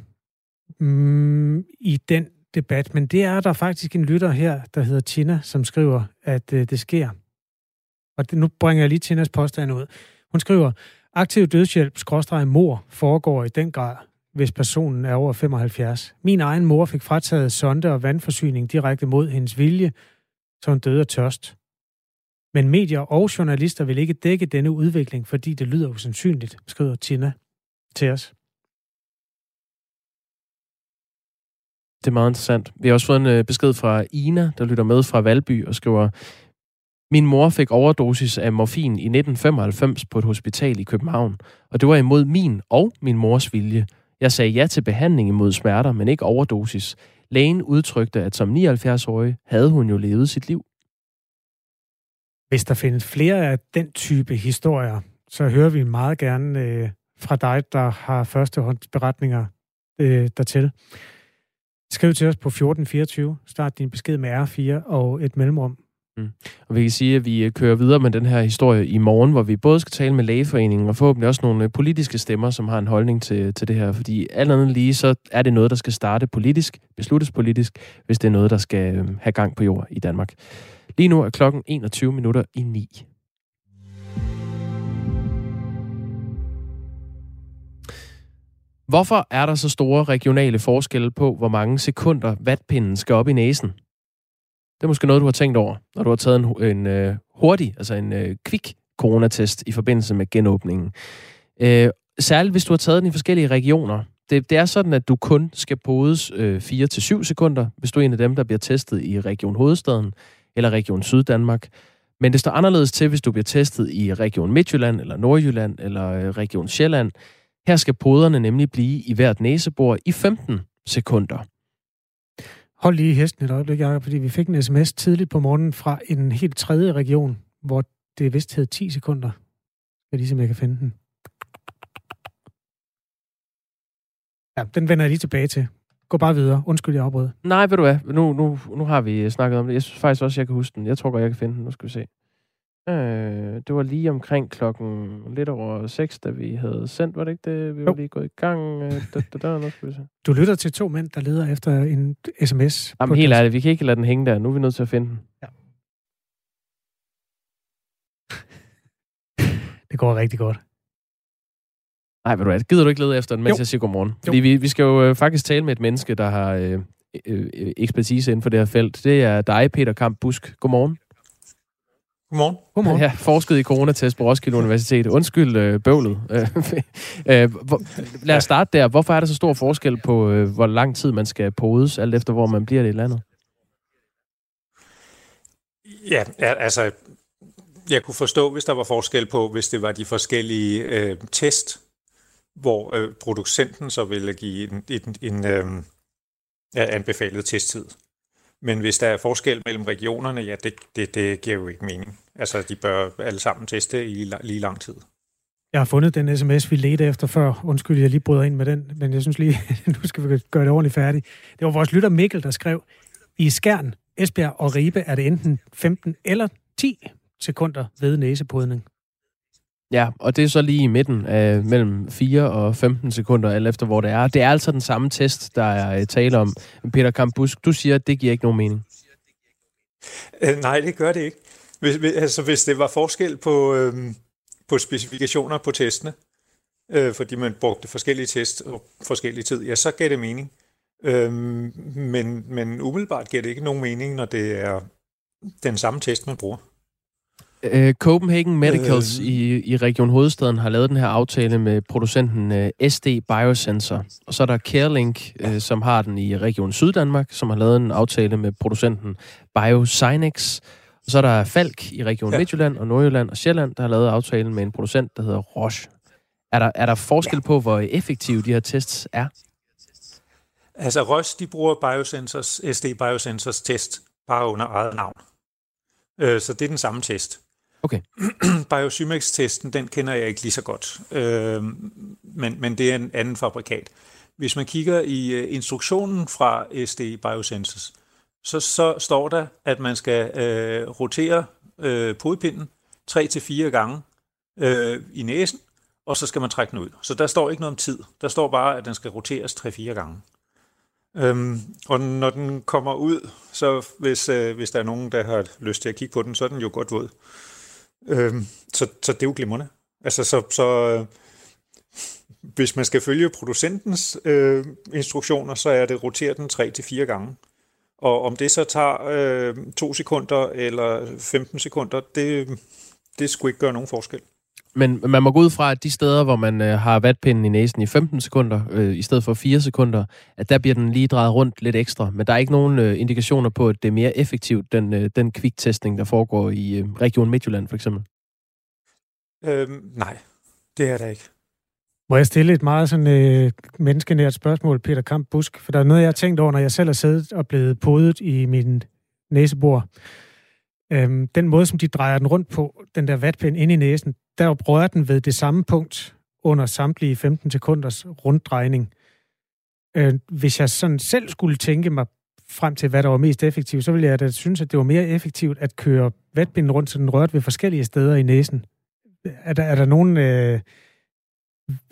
mm, i den debat. Men det er der faktisk en lytter her, der hedder Tina, som skriver, at øh, det sker. Og det, nu bringer jeg lige Tinas påstand ud. Hun skriver, aktiv dødshjælp, skråstrej mor, foregår i den grad, hvis personen er over 75. Min egen mor fik frataget sonde og vandforsyning direkte mod hendes vilje, så hun døde af tørst. Men medier og journalister vil ikke dække denne udvikling, fordi det lyder usandsynligt, skriver Tina til os. Det er meget interessant. Vi har også fået en øh, besked fra Ina, der lytter med fra Valby og skriver, min mor fik overdosis af morfin i 1995 på et hospital i København, og det var imod min og min mors vilje. Jeg sagde ja til behandling imod smerter, men ikke overdosis. Lægen udtrykte, at som 79-årig havde hun jo levet sit liv. Hvis der findes flere af den type historier, så hører vi meget gerne øh, fra dig, der har førstehåndsberetninger øh, dertil. Skriv til os på 1424. Start din besked med R4 og et mellemrum. Mm. Og vi kan sige, at vi øh, kører videre med den her historie i morgen, hvor vi både skal tale med lægeforeningen og forhåbentlig også nogle øh, politiske stemmer, som har en holdning til, til det her. Fordi alt andet lige, så er det noget, der skal starte politisk, besluttes politisk, hvis det er noget, der skal øh, have gang på jord i Danmark. Lige nu er klokken 21 minutter i 9. Hvorfor er der så store regionale forskelle på, hvor mange sekunder vatpinden skal op i næsen? Det er måske noget, du har tænkt over, når du har taget en, en uh, hurtig, altså en uh, kvik coronatest i forbindelse med genåbningen. Uh, særligt hvis du har taget den i forskellige regioner. Det, det er sådan, at du kun skal podes uh, 4-7 sekunder, hvis du er en af dem, der bliver testet i Region Hovedstaden eller Region Syddanmark. Men det står anderledes til, hvis du bliver testet i Region Midtjylland, eller Nordjylland, eller øh, Region Sjælland. Her skal poderne nemlig blive i hvert næsebor i 15 sekunder. Hold lige hesten et øjeblik, Jacob, fordi vi fik en sms tidligt på morgenen fra en helt tredje region, hvor det vist hed 10 sekunder. Jeg lige se, om jeg kan finde den. Ja, den vender jeg lige tilbage til gå bare videre. Undskyld, jeg afbrød. Nej, ved du hvad? Nu, nu, nu har vi snakket om det. Jeg synes faktisk også, jeg kan huske den. Jeg tror godt, jeg kan finde den. Nu skal vi se. Øh, det var lige omkring klokken lidt over 6, da vi havde sendt, var det ikke det? Vi var Jo. lige gået i gang. Øh, da, da, da, nu skal vi se. Du lytter til to mænd, der leder efter en sms. Jamen helt ærligt, vi kan ikke lade den hænge der. Nu er vi nødt til at finde den. *laughs* Det går rigtig godt. Nej, ved du hvad, gider du ikke lede efter den, mens Jo. jeg siger godmorgen? Fordi vi, vi skal jo øh, faktisk tale med et menneske, der har øh, øh, øh, ekspertise inden for det her felt. Det er dig, Peter Kamp Busk. Godmorgen. Godmorgen. Godmorgen. Ja, forsket i coronatest på Roskilde Universitet. Undskyld øh, bøvlet. *laughs* øh, hvor, lad os starte der. Hvorfor er der så stor forskel på, øh, hvor lang tid man skal podes, alt efter hvor man bliver det i landet? Ja, ja, altså, jeg kunne forstå, hvis der var forskel på, hvis det var de forskellige øh, test, hvor øh, producenten så ville give en, en, en øh, anbefalet testtid. Men hvis der er forskel mellem regionerne, ja, det, det, det giver jo ikke mening. Altså, de bør alle sammen teste i lige, lige lang tid. Jeg har fundet den sms, vi ledte efter før. Undskyld, jeg lige bryder ind med den, men jeg synes lige, *laughs* nu skal vi gøre det ordentligt færdigt. Det var vores lytter Mikkel, der skrev, i Skjern, Esbjerg og Ribe er det enten 15 eller 10 sekunder ved næsepodning. Ja, og det er så lige i midten af mellem 4 og 15 sekunder, alt efter hvor det er. Det er altså den samme test, der er øh, tale om. Peter Kampusk, du siger, at det giver ikke nogen mening. Øh, nej, det gør det ikke. Hvis, altså, hvis det var forskel på, øh, på specifikationer på testene, øh, fordi man brugte forskellige test og forskellige tid, ja, så gav det mening. Øh, men, men umiddelbart giver det ikke nogen mening, når det er den samme test, man bruger. Øh, Copenhagen Medicals Øh. i, i Region Hovedstaden har lavet den her aftale med producenten øh, SD Biosensor. Og så er der CareLink, øh, som har den i Region Syddanmark, som har lavet en aftale med producenten Biosinex. Og så er der Falk i Region ja. Ja. Midtjylland og Nordjylland og Sjælland, der har lavet aftalen med en producent, der hedder Roche. Er der, er der forskel på, hvor effektive de her tests er? Altså Roche, de bruger Biosensors, SD Biosensors test bare under eget navn. Øh, så det er den samme test. Okay. *clears throat* Biosymex-testen, den kender jeg ikke lige så godt, øh, men, men det er en anden fabrikat. Hvis man kigger i øh, instruktionen fra SD Biosensors, så, så står der, at man skal øh, rotere øh, podpinden 3-4 gange øh, i næsen, og så skal man trække den ud. Så der står ikke noget om tid. Der står bare, at den skal roteres 3-4 gange. Øhm, og når den kommer ud, så hvis, øh, hvis der er nogen, der har lyst til at kigge på den, så er den jo godt våd. Øhm, så, så det er jo glimrende. Altså, så, så øh, hvis man skal følge producentens øh, instruktioner, så er det rotere den 3-4 gange. Og om det så tager øh, 2 sekunder eller 15 sekunder, det, det skulle ikke gøre nogen forskel. Men man må gå ud fra, at de steder, hvor man øh, har vatpinden i næsen i 15 sekunder, øh, i stedet for 4 sekunder, at der bliver den lige drejet rundt lidt ekstra. Men der er ikke nogen øh, indikationer på, at det er mere effektivt, den, øh, den kviktestning, der foregår i øh, Region Midtjylland for eksempel. Øhm, nej, det er der ikke. Må jeg stille et meget sådan, øh, menneskenært spørgsmål, Peter Kamp Busk? For der er noget, jeg har tænkt over, når jeg selv har siddet og blevet podet i min næsebor. Øhm, den måde, som de drejer den rundt på, den der vatpind ind i næsen, der rører den ved det samme punkt under samtlige 15 sekunders runddrejning. Øh, hvis jeg sådan selv skulle tænke mig frem til, hvad der var mest effektivt, så ville jeg da synes, at det var mere effektivt at køre vatpinden rundt, så den rørte ved forskellige steder i næsen. Er der, er der nogen øh,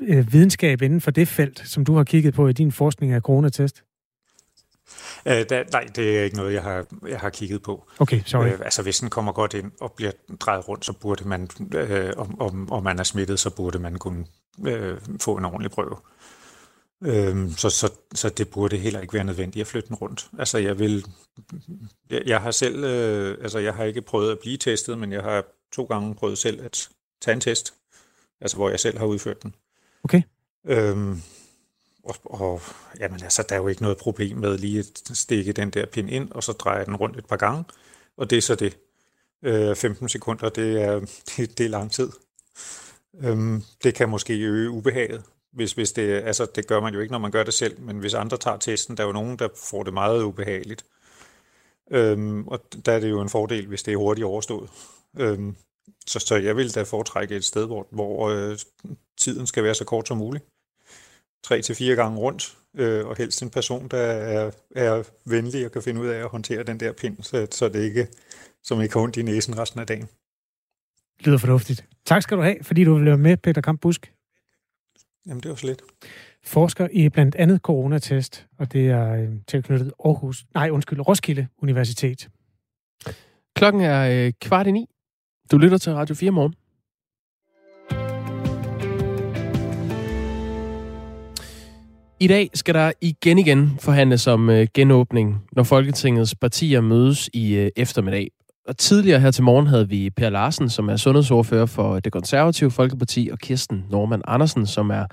øh videnskab inden for det felt, som du har kigget på i din forskning af coronatest? Øh, der, nej, det er ikke noget, jeg har, jeg har kigget på. Okay, sorry. Øh, altså, hvis den kommer godt ind og bliver drejet rundt, så burde man, øh, om, om, om man er smittet, så burde man kunne øh, få en ordentlig prøve. Øh, så, så, så det burde heller ikke være nødvendigt at flytte den rundt. Altså, jeg vil... Jeg, jeg har selv... Øh, altså, jeg har ikke prøvet at blive testet, men jeg har to gange prøvet selv at tage en test. Altså, hvor jeg selv har udført den. Okay. Øhm, og, og jamen, altså, der er jo ikke noget problem med lige at stikke den der pin ind, og så dreje den rundt et par gange. Og det er så det. Øh, 15 sekunder, det er, *laughs* det, det er lang tid. Øhm, det kan måske øge ubehaget, hvis, hvis det, altså det gør man jo ikke, når man gør det selv, men hvis andre tager testen, der er jo nogen, der får det meget ubehageligt. Øhm, og der er det jo en fordel, hvis det er hurtigt overstået. Øhm, så, så jeg vil da foretrække et sted, hvor, hvor øh, tiden skal være så kort som muligt. Tre til fire gange rundt, øh, og helst en person, der er, er venlig og kan finde ud af at håndtere den der pind, så, så det ikke, som ikke har ondt i næsen resten af dagen. Lyder fornuftigt. Tak skal du have, fordi du vil være med, Peter Kamp Busk. Jamen, det var så lidt. Forsker i blandt andet coronatest, og det er øh, tilknyttet Aarhus, nej undskyld, Roskilde Universitet. Klokken er øh, kvart i ni. Du lytter til Radio 4 morgen. I dag skal der igen igen forhandles om øh, genåbning, når Folketingets partier mødes i øh, eftermiddag. Og tidligere her til morgen havde vi Per Larsen, som er sundhedsordfører for det konservative Folkeparti, og Kirsten Norman Andersen, som er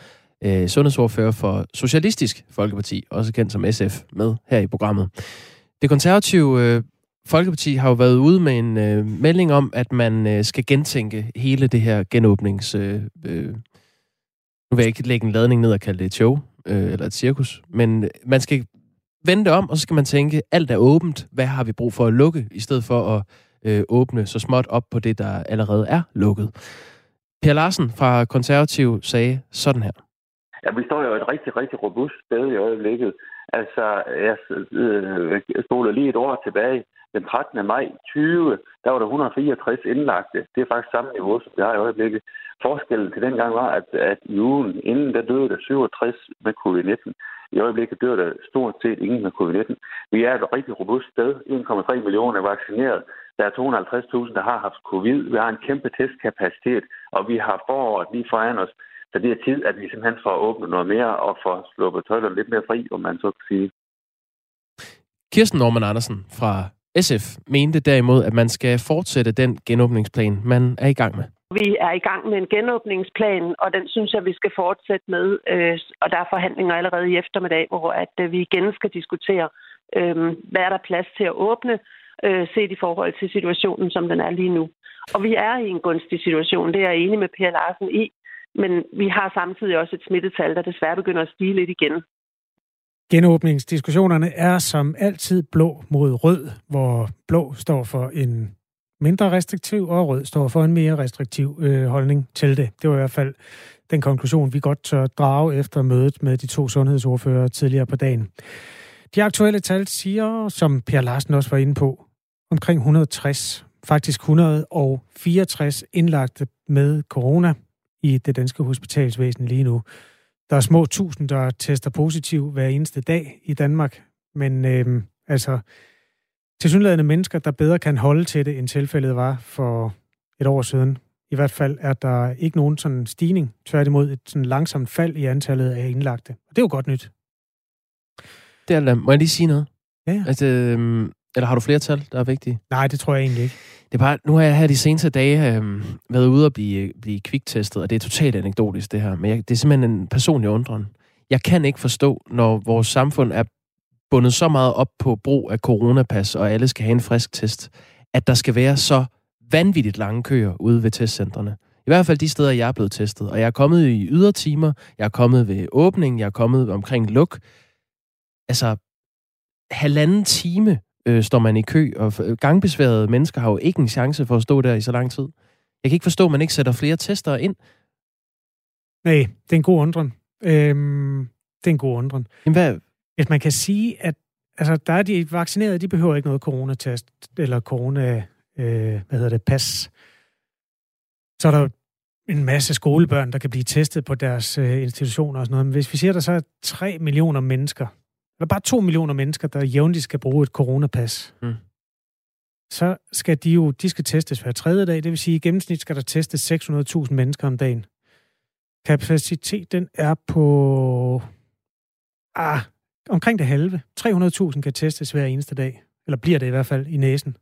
øh, sundhedsordfører for Socialistisk Folkeparti, også kendt som SF, med her i programmet. Det konservative øh, Folkeparti har jo været ude med en øh, melding om, at man øh, skal gentænke hele det her genåbnings... Øh, øh, nu vil jeg ikke lægge en ladning ned og kalde det et show, øh, eller et cirkus, men øh, man skal vende det om, og så skal man tænke, alt er åbent, hvad har vi brug for at lukke, i stedet for at øh, åbne så småt op på det, der allerede er lukket. Per Larsen fra Konservativ sagde sådan her. Ja, vi står jo et rigtig, rigtig robust sted i øjeblikket. Altså, jeg øh, spoler lige et år tilbage. Den 13. maj 20, der var der 164 indlagte. Det er faktisk samme niveau, som vi har i øjeblikket. Forskellen til dengang var, at, at i ugen inden, der døde der 67 med covid-19. I øjeblikket dør der stort set ingen med covid-19. Vi er et rigtig robust sted. 1,3 millioner er vaccineret. Der er 250.000, der har haft covid. Vi har en kæmpe testkapacitet, og vi har foråret lige foran os. Så det er tid, at vi simpelthen får åbnet noget mere og får sluppet tøjlerne lidt mere fri, om man så kan sige. Kirsten Norman Andersen fra SF mente derimod, at man skal fortsætte den genåbningsplan, man er i gang med. Vi er i gang med en genåbningsplan, og den synes jeg, vi skal fortsætte med. Øh, og der er forhandlinger allerede i eftermiddag, hvor at øh, vi igen skal diskutere, øhm, hvad er der plads til at åbne, øh, set i forhold til situationen, som den er lige nu. Og vi er i en gunstig situation, det er jeg enig med Per Larsen i. Men vi har samtidig også et smittetal, der desværre begynder at stige lidt igen. Genåbningsdiskussionerne er som altid blå mod rød, hvor blå står for en mindre restriktiv, og rød står for en mere restriktiv øh, holdning til det. Det var i hvert fald den konklusion, vi godt tør drage efter mødet med de to sundhedsordfører tidligere på dagen. De aktuelle tal siger, som Per Larsen også var inde på, omkring 160, faktisk 164 indlagte med corona i det danske hospitalsvæsen lige nu. Der er små tusind, der tester positiv hver eneste dag i Danmark, men øh, altså tilsyneladende mennesker, der bedre kan holde til det, end tilfældet var for et år siden. I hvert fald er der ikke nogen sådan stigning, tværtimod et sådan langsomt fald i antallet af indlagte. Og det er jo godt nyt. Det er, må jeg lige sige noget? Ja, ja. Altså, øhm, eller har du flere tal, der er vigtige? Nej, det tror jeg egentlig ikke. Det er bare, nu har jeg her de seneste dage øh, været ude og blive, blive kviktestet, og det er totalt anekdotisk det her, men jeg, det er simpelthen en personlig undren. Jeg kan ikke forstå, når vores samfund er bundet så meget op på brug af coronapas, og alle skal have en frisk test, at der skal være så vanvittigt lange køer ude ved testcentrene. I hvert fald de steder, jeg er blevet testet. Og jeg er kommet i ydertimer, jeg er kommet ved åbning, jeg er kommet omkring luk. Altså, halvanden time øh, står man i kø, og gangbesværede mennesker har jo ikke en chance for at stå der i så lang tid. Jeg kan ikke forstå, at man ikke sætter flere tester ind. Nej, det er en god undren. Øhm, det er en god undren. Jamen, hvad? Hvis man kan sige, at altså, der er de vaccinerede, de behøver ikke noget coronatest, eller corona, øh, hvad hedder det, pas. Så er der en masse skolebørn, der kan blive testet på deres øh, institutioner og sådan noget. Men hvis vi siger, at der så er 3 millioner mennesker, eller bare 2 millioner mennesker, der jævnligt skal bruge et coronapas, mm. så skal de jo de skal testes hver tredje dag. Det vil sige, at i gennemsnit skal der testes 600.000 mennesker om dagen. Kapacitet, den er på ah, omkring det halve. 300.000 kan testes hver eneste dag. Eller bliver det i hvert fald i næsen.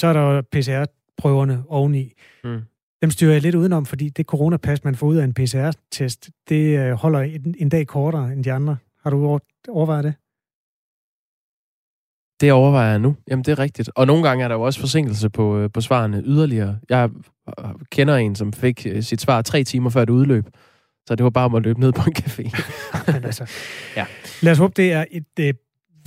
Så er der PCR-prøverne oveni. Mm. Dem styrer jeg lidt udenom, fordi det coronapas, man får ud af en PCR-test, det øh, holder en, en dag kortere end de andre. Har du overvejet det? Det overvejer jeg nu. Jamen, det er rigtigt. Og nogle gange er der jo også forsinkelse på, øh, på svarene yderligere. Jeg øh, kender en, som fik øh, sit svar tre timer før det udløb. Så det var bare om at løbe ned på en café. *laughs* altså, ja. Lad os håbe, det er et et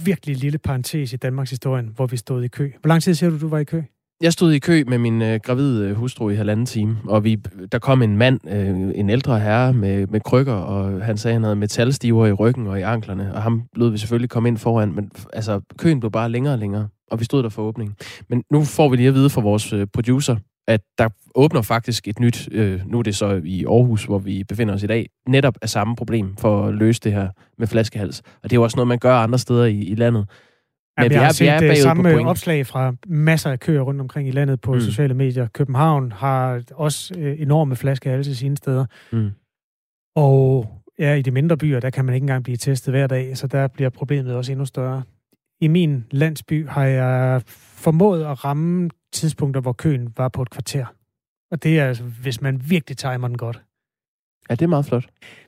virkelig lille parentes i Danmarks historie, hvor vi stod i kø. Hvor lang tid siger du, du var i kø? Jeg stod i kø med min øh, gravide øh, hustru i halvanden time, og vi, der kom en mand, øh, en ældre herre med, med krykker, og han sagde, han havde metalstiver i ryggen og i anklerne, og ham lød vi selvfølgelig komme ind foran, men altså, køen blev bare længere og længere, og vi stod der for åbningen. Men nu får vi lige at vide fra vores øh, producer, at der åbner faktisk et nyt, øh, nu er det så i Aarhus, hvor vi befinder os i dag, netop af samme problem for at løse det her med flaskehals. Og det er jo også noget, man gør andre steder i, i landet. Ja, vi, vi, har set vi er det samme opslag fra masser af køer rundt omkring i landet på mm. sociale medier. København har også øh, enorme flaskehalse sine steder. Mm. Og ja, i de mindre byer, der kan man ikke engang blive testet hver dag, så der bliver problemet også endnu større. I min landsby har jeg formået at ramme tidspunkter, hvor køen var på et kvarter. Og det er altså, hvis man virkelig timer den godt. Ja, det er meget flot.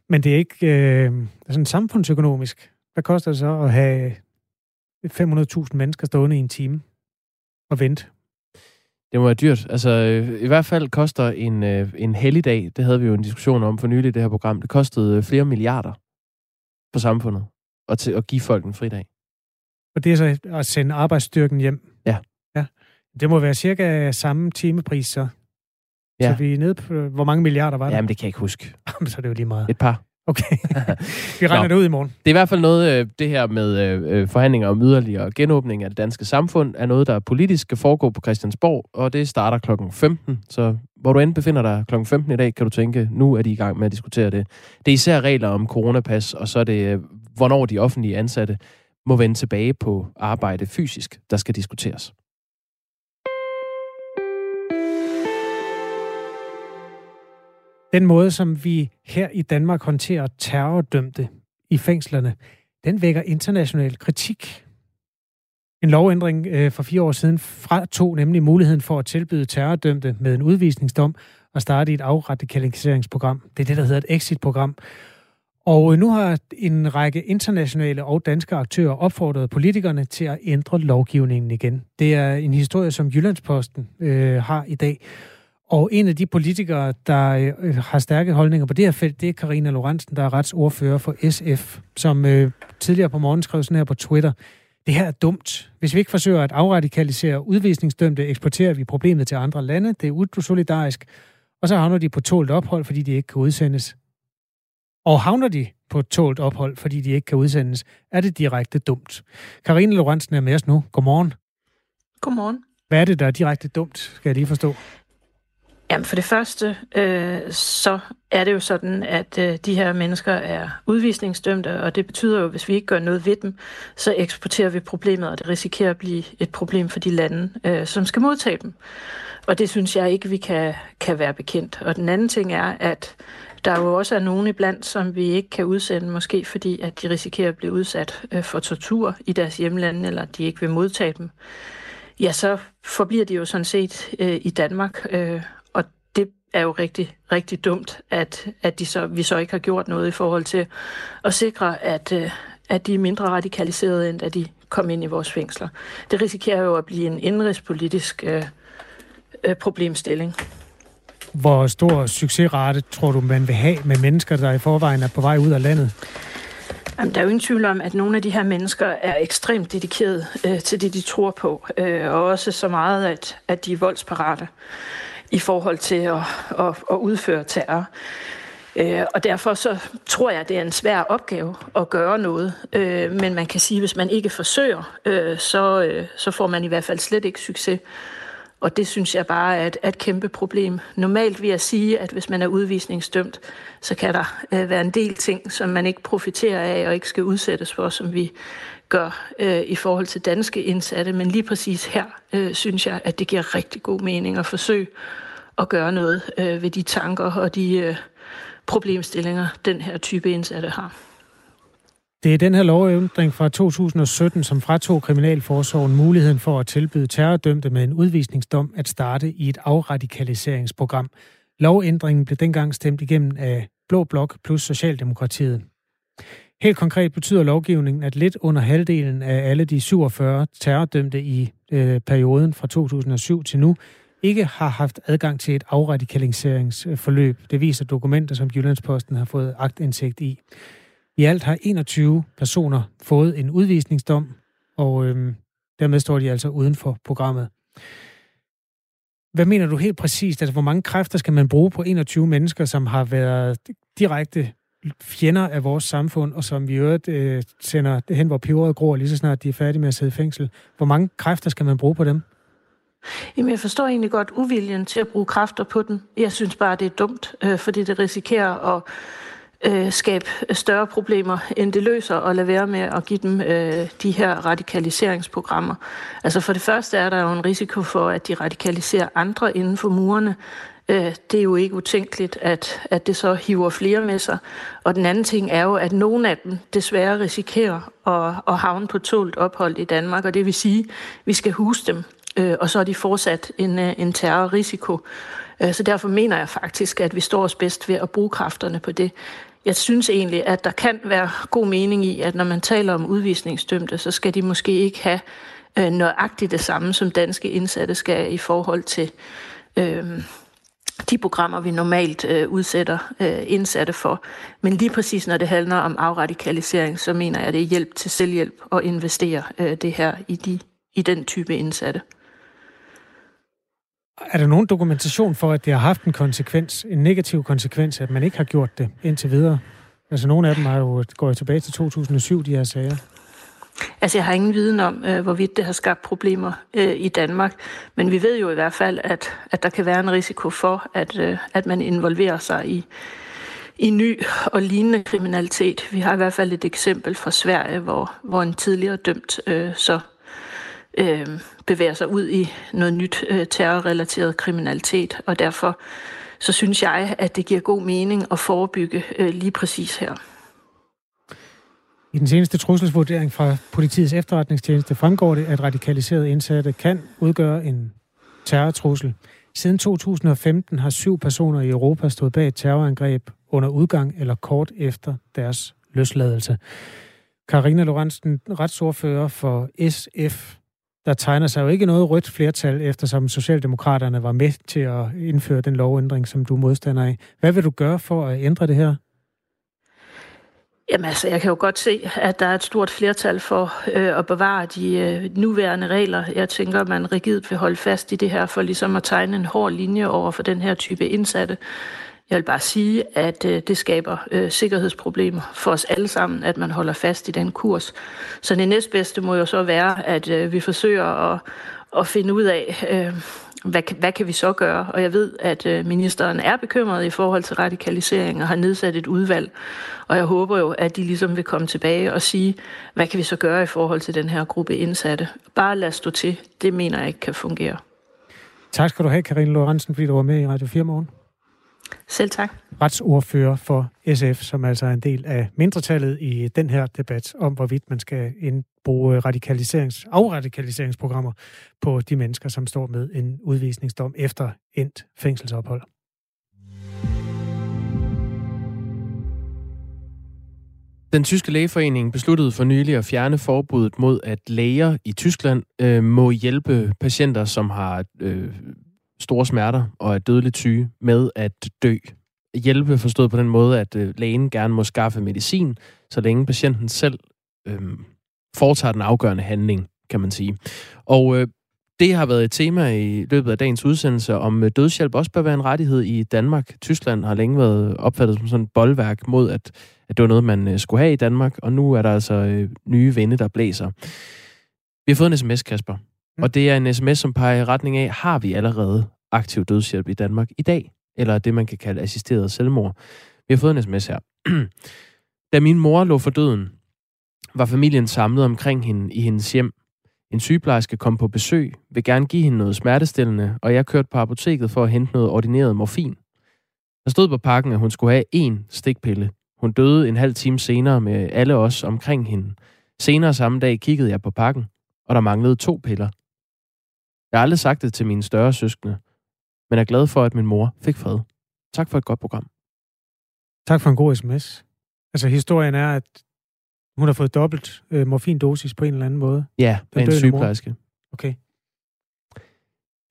Men det er ikke øh, sådan samfundsøkonomisk. Hvad koster det så at have 500.000 mennesker stående i en time og vente? Det må være dyrt. Altså, øh, i hvert fald koster en, øh, en helligdag, det havde vi jo en diskussion om for nylig i det her program, det kostede øh, flere milliarder for samfundet at, til at give folk en fridag. Og det er så at sende arbejdsstyrken hjem? Ja. ja. Det må være cirka samme timepris så? Ja. Så vi er nede på, hvor mange milliarder var det? Jamen, det kan jeg ikke huske. *laughs* Så er det jo lige meget. Et par. Okay. *laughs* vi regner det ud i morgen. Det er i hvert fald noget, øh, det her med øh, forhandlinger om yderligere genåbning af det danske samfund, er noget, der politisk skal foregå på Christiansborg, og det starter klokken 15. Så hvor du end befinder dig klokken 15 i dag, kan du tænke, nu er de i gang med at diskutere det. Det er især regler om coronapas, og så er det, øh, hvornår de offentlige ansatte må vende tilbage på arbejde fysisk, der skal diskuteres. Den måde, som vi her i Danmark håndterer terrordømte i fængslerne, den vækker international kritik. En lovændring øh, for fire år siden fratog nemlig muligheden for at tilbyde terrordømte med en udvisningsdom og starte et afradikaliseringsprogram. Det er det, der hedder et exit-program. Og øh, nu har en række internationale og danske aktører opfordret politikerne til at ændre lovgivningen igen. Det er en historie, som Jyllandsposten øh, har i dag. Og en af de politikere, der øh, har stærke holdninger på det her felt, det er Karina Lorentzen, der er retsordfører for SF, som øh, tidligere på morgen skrev sådan her på Twitter. Det her er dumt. Hvis vi ikke forsøger at afradikalisere udvisningsdømte, eksporterer vi problemet til andre lande. Det er usolidarisk. Og så havner de på tålt ophold, fordi de ikke kan udsendes. Og havner de på tålt ophold, fordi de ikke kan udsendes, er det direkte dumt. Karine Lorentzen er med os nu. Godmorgen. Godmorgen. Hvad er det, der er direkte dumt, skal jeg lige forstå? Jamen for det første, øh, så er det jo sådan, at øh, de her mennesker er udvisningsdømte, og det betyder jo, at hvis vi ikke gør noget ved dem, så eksporterer vi problemet, og det risikerer at blive et problem for de lande, øh, som skal modtage dem. Og det synes jeg ikke, vi kan, kan være bekendt. Og den anden ting er, at der jo også er nogen iblandt, som vi ikke kan udsende, måske fordi, at de risikerer at blive udsat øh, for tortur i deres hjemlande, eller de ikke vil modtage dem. Ja, så forbliver de jo sådan set øh, i Danmark, øh, er jo rigtig, rigtig dumt, at, at de så, vi så ikke har gjort noget i forhold til at sikre, at, øh, at de er mindre radikaliserede, end at de kom ind i vores fængsler. Det risikerer jo at blive en indrigspolitisk øh, øh, problemstilling. Hvor stor succesrate tror du, man vil have med mennesker, der i forvejen er på vej ud af landet? Jamen, der er jo ingen tvivl om, at nogle af de her mennesker er ekstremt dedikerede øh, til det, de tror på, øh, og også så meget, at, at de er voldsparate i forhold til at, at, at udføre terror. Øh, og derfor så tror jeg, at det er en svær opgave at gøre noget. Øh, men man kan sige, at hvis man ikke forsøger, øh, så, øh, så får man i hvert fald slet ikke succes. Og det synes jeg bare er et, et kæmpe problem. Normalt vil jeg sige, at hvis man er udvisningsdømt, så kan der øh, være en del ting, som man ikke profiterer af og ikke skal udsættes for, som vi gør øh, i forhold til danske indsatte. Men lige præcis her øh, synes jeg, at det giver rigtig god mening at forsøge at gøre noget øh, ved de tanker og de øh, problemstillinger, den her type indsatte har. Det er den her lovændring fra 2017, som fratog Kriminalforsorgen muligheden for at tilbyde terrordømte med en udvisningsdom at starte i et afradikaliseringsprogram. Lovændringen blev dengang stemt igennem af Blå Blok plus Socialdemokratiet. Helt konkret betyder lovgivningen, at lidt under halvdelen af alle de 47 terrordømte i øh, perioden fra 2007 til nu ikke har haft adgang til et afradikaliseringsforløb. Det viser dokumenter, som Jyllandsposten har fået agtindsigt i. I alt har 21 personer fået en udvisningsdom, og øhm, dermed står de altså uden for programmet. Hvad mener du helt præcist? Altså, hvor mange kræfter skal man bruge på 21 mennesker, som har været direkte fjender af vores samfund, og som vi øvrigt øh, sender det hen, hvor peberet gror, lige så snart de er færdige med at sidde i fængsel. Hvor mange kræfter skal man bruge på dem? Jamen, jeg forstår egentlig godt uviljen til at bruge kræfter på den. Jeg synes bare, det er dumt, øh, fordi det risikerer at øh, skabe større problemer, end det løser, og lade være med at give dem øh, de her radikaliseringsprogrammer. Altså for det første er der jo en risiko for, at de radikaliserer andre inden for murene. Øh, det er jo ikke utænkeligt, at, at det så hiver flere med sig. Og den anden ting er jo, at nogle af dem desværre risikerer at, at havne på tålt ophold i Danmark, og det vil sige, at vi skal huse dem, øh, og så er de fortsat en, øh, en terrorrisiko. Øh, så derfor mener jeg faktisk, at vi står os bedst ved at bruge kræfterne på det. Jeg synes egentlig, at der kan være god mening i, at når man taler om udvisningsdømte, så skal de måske ikke have øh, nøjagtigt det samme, som danske indsatte skal i forhold til øh, de programmer, vi normalt øh, udsætter øh, indsatte for. Men lige præcis når det handler om afradikalisering, så mener jeg, at det er hjælp til selvhjælp at investere øh, det her i, de, i den type indsatte. Er der nogen dokumentation for, at det har haft en konsekvens, en negativ konsekvens, at man ikke har gjort det indtil videre? Altså nogle af dem har jo gået tilbage til 2007, de her sager. Altså, jeg har ingen viden om, øh, hvorvidt det har skabt problemer øh, i Danmark, men vi ved jo i hvert fald, at, at der kan være en risiko for, at, øh, at man involverer sig i, i ny og lignende kriminalitet. Vi har i hvert fald et eksempel fra Sverige, hvor, hvor en tidligere dømt øh, så øh, bevæger sig ud i noget nyt øh, terrorrelateret kriminalitet, og derfor så synes jeg, at det giver god mening at forebygge øh, lige præcis her. I den seneste trusselsvurdering fra politiets efterretningstjeneste fremgår det, at radikaliserede indsatte kan udgøre en terrortrussel. Siden 2015 har syv personer i Europa stået bag et terrorangreb under udgang eller kort efter deres løsladelse. Karina Lorentzen, retsordfører for SF. Der tegner sig jo ikke noget rødt flertal, eftersom Socialdemokraterne var med til at indføre den lovændring, som du modstander af. Hvad vil du gøre for at ændre det her? Jamen altså, jeg kan jo godt se, at der er et stort flertal for øh, at bevare de øh, nuværende regler. Jeg tænker, at man rigidt vil holde fast i det her, for ligesom at tegne en hård linje over for den her type indsatte. Jeg vil bare sige, at øh, det skaber øh, sikkerhedsproblemer for os alle sammen, at man holder fast i den kurs. Så det næstbedste må jo så være, at øh, vi forsøger at, at finde ud af, øh, hvad, hvad kan vi så gøre? Og jeg ved, at øh, ministeren er bekymret i forhold til radikalisering og har nedsat et udvalg. Og jeg håber jo, at de ligesom vil komme tilbage og sige, hvad kan vi så gøre i forhold til den her gruppe indsatte? Bare lad stå til. Det mener jeg ikke kan fungere. Tak skal du have, Karine Lorentzen, fordi du var med i Radio 4 morgen. Selv tak. Retsordfører for SF, som altså er en del af mindretallet i den her debat om, hvorvidt man skal bruge radikaliserings, afradikaliseringsprogrammer på de mennesker, som står med en udvisningsdom efter endt fængselsophold. Den tyske lægeforening besluttede for nylig at fjerne forbuddet mod, at læger i Tyskland øh, må hjælpe patienter, som har øh, store smerter og er dødeligt syge med at dø. Hjælpe forstået på den måde, at øh, lægen gerne må skaffe medicin, så længe patienten selv øh, foretager den afgørende handling, kan man sige. Og øh, det har været et tema i løbet af dagens udsendelse, om øh, dødshjælp også bør være en rettighed i Danmark. Tyskland har længe været opfattet som sådan et boldværk mod, at, at det var noget, man øh, skulle have i Danmark, og nu er der altså øh, nye vinde, der blæser. Vi har fået en sms, Kasper, mm. og det er en sms, som peger i retning af, har vi allerede aktiv dødshjælp i Danmark i dag? Eller det, man kan kalde assisteret selvmord. Vi har fået en sms her. *clears throat* da min mor lå for døden, var familien samlet omkring hende i hendes hjem. En sygeplejerske kom på besøg, vil gerne give hende noget smertestillende, og jeg kørte på apoteket for at hente noget ordineret morfin. Der stod på pakken, at hun skulle have én stikpille. Hun døde en halv time senere med alle os omkring hende. Senere samme dag kiggede jeg på pakken, og der manglede to piller. Jeg har aldrig sagt det til mine større søskende, men er glad for, at min mor fik fred. Tak for et godt program. Tak for en god sms. Altså, historien er, at hun har fået dobbelt øh, morfindosis på en eller anden måde. Ja, med en sygeplejerske. Mor. Okay.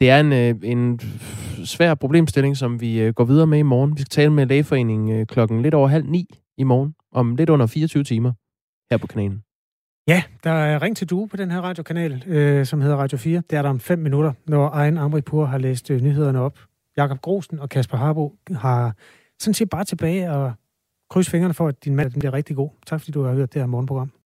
Det er en, øh, en svær problemstilling, som vi øh, går videre med i morgen. Vi skal tale med lægeforeningen øh, klokken lidt over halv ni i morgen, om lidt under 24 timer her på kanalen. Ja, der er Ring til Due på den her radiokanal, øh, som hedder Radio 4. Det er der om fem minutter, når egen Amripur har læst øh, nyhederne op. Jakob Grosen og Kasper Harbo har sådan set bare tilbage og krydse fingrene for, at din mand bliver rigtig god. Tak fordi du har hørt det her morgenprogram.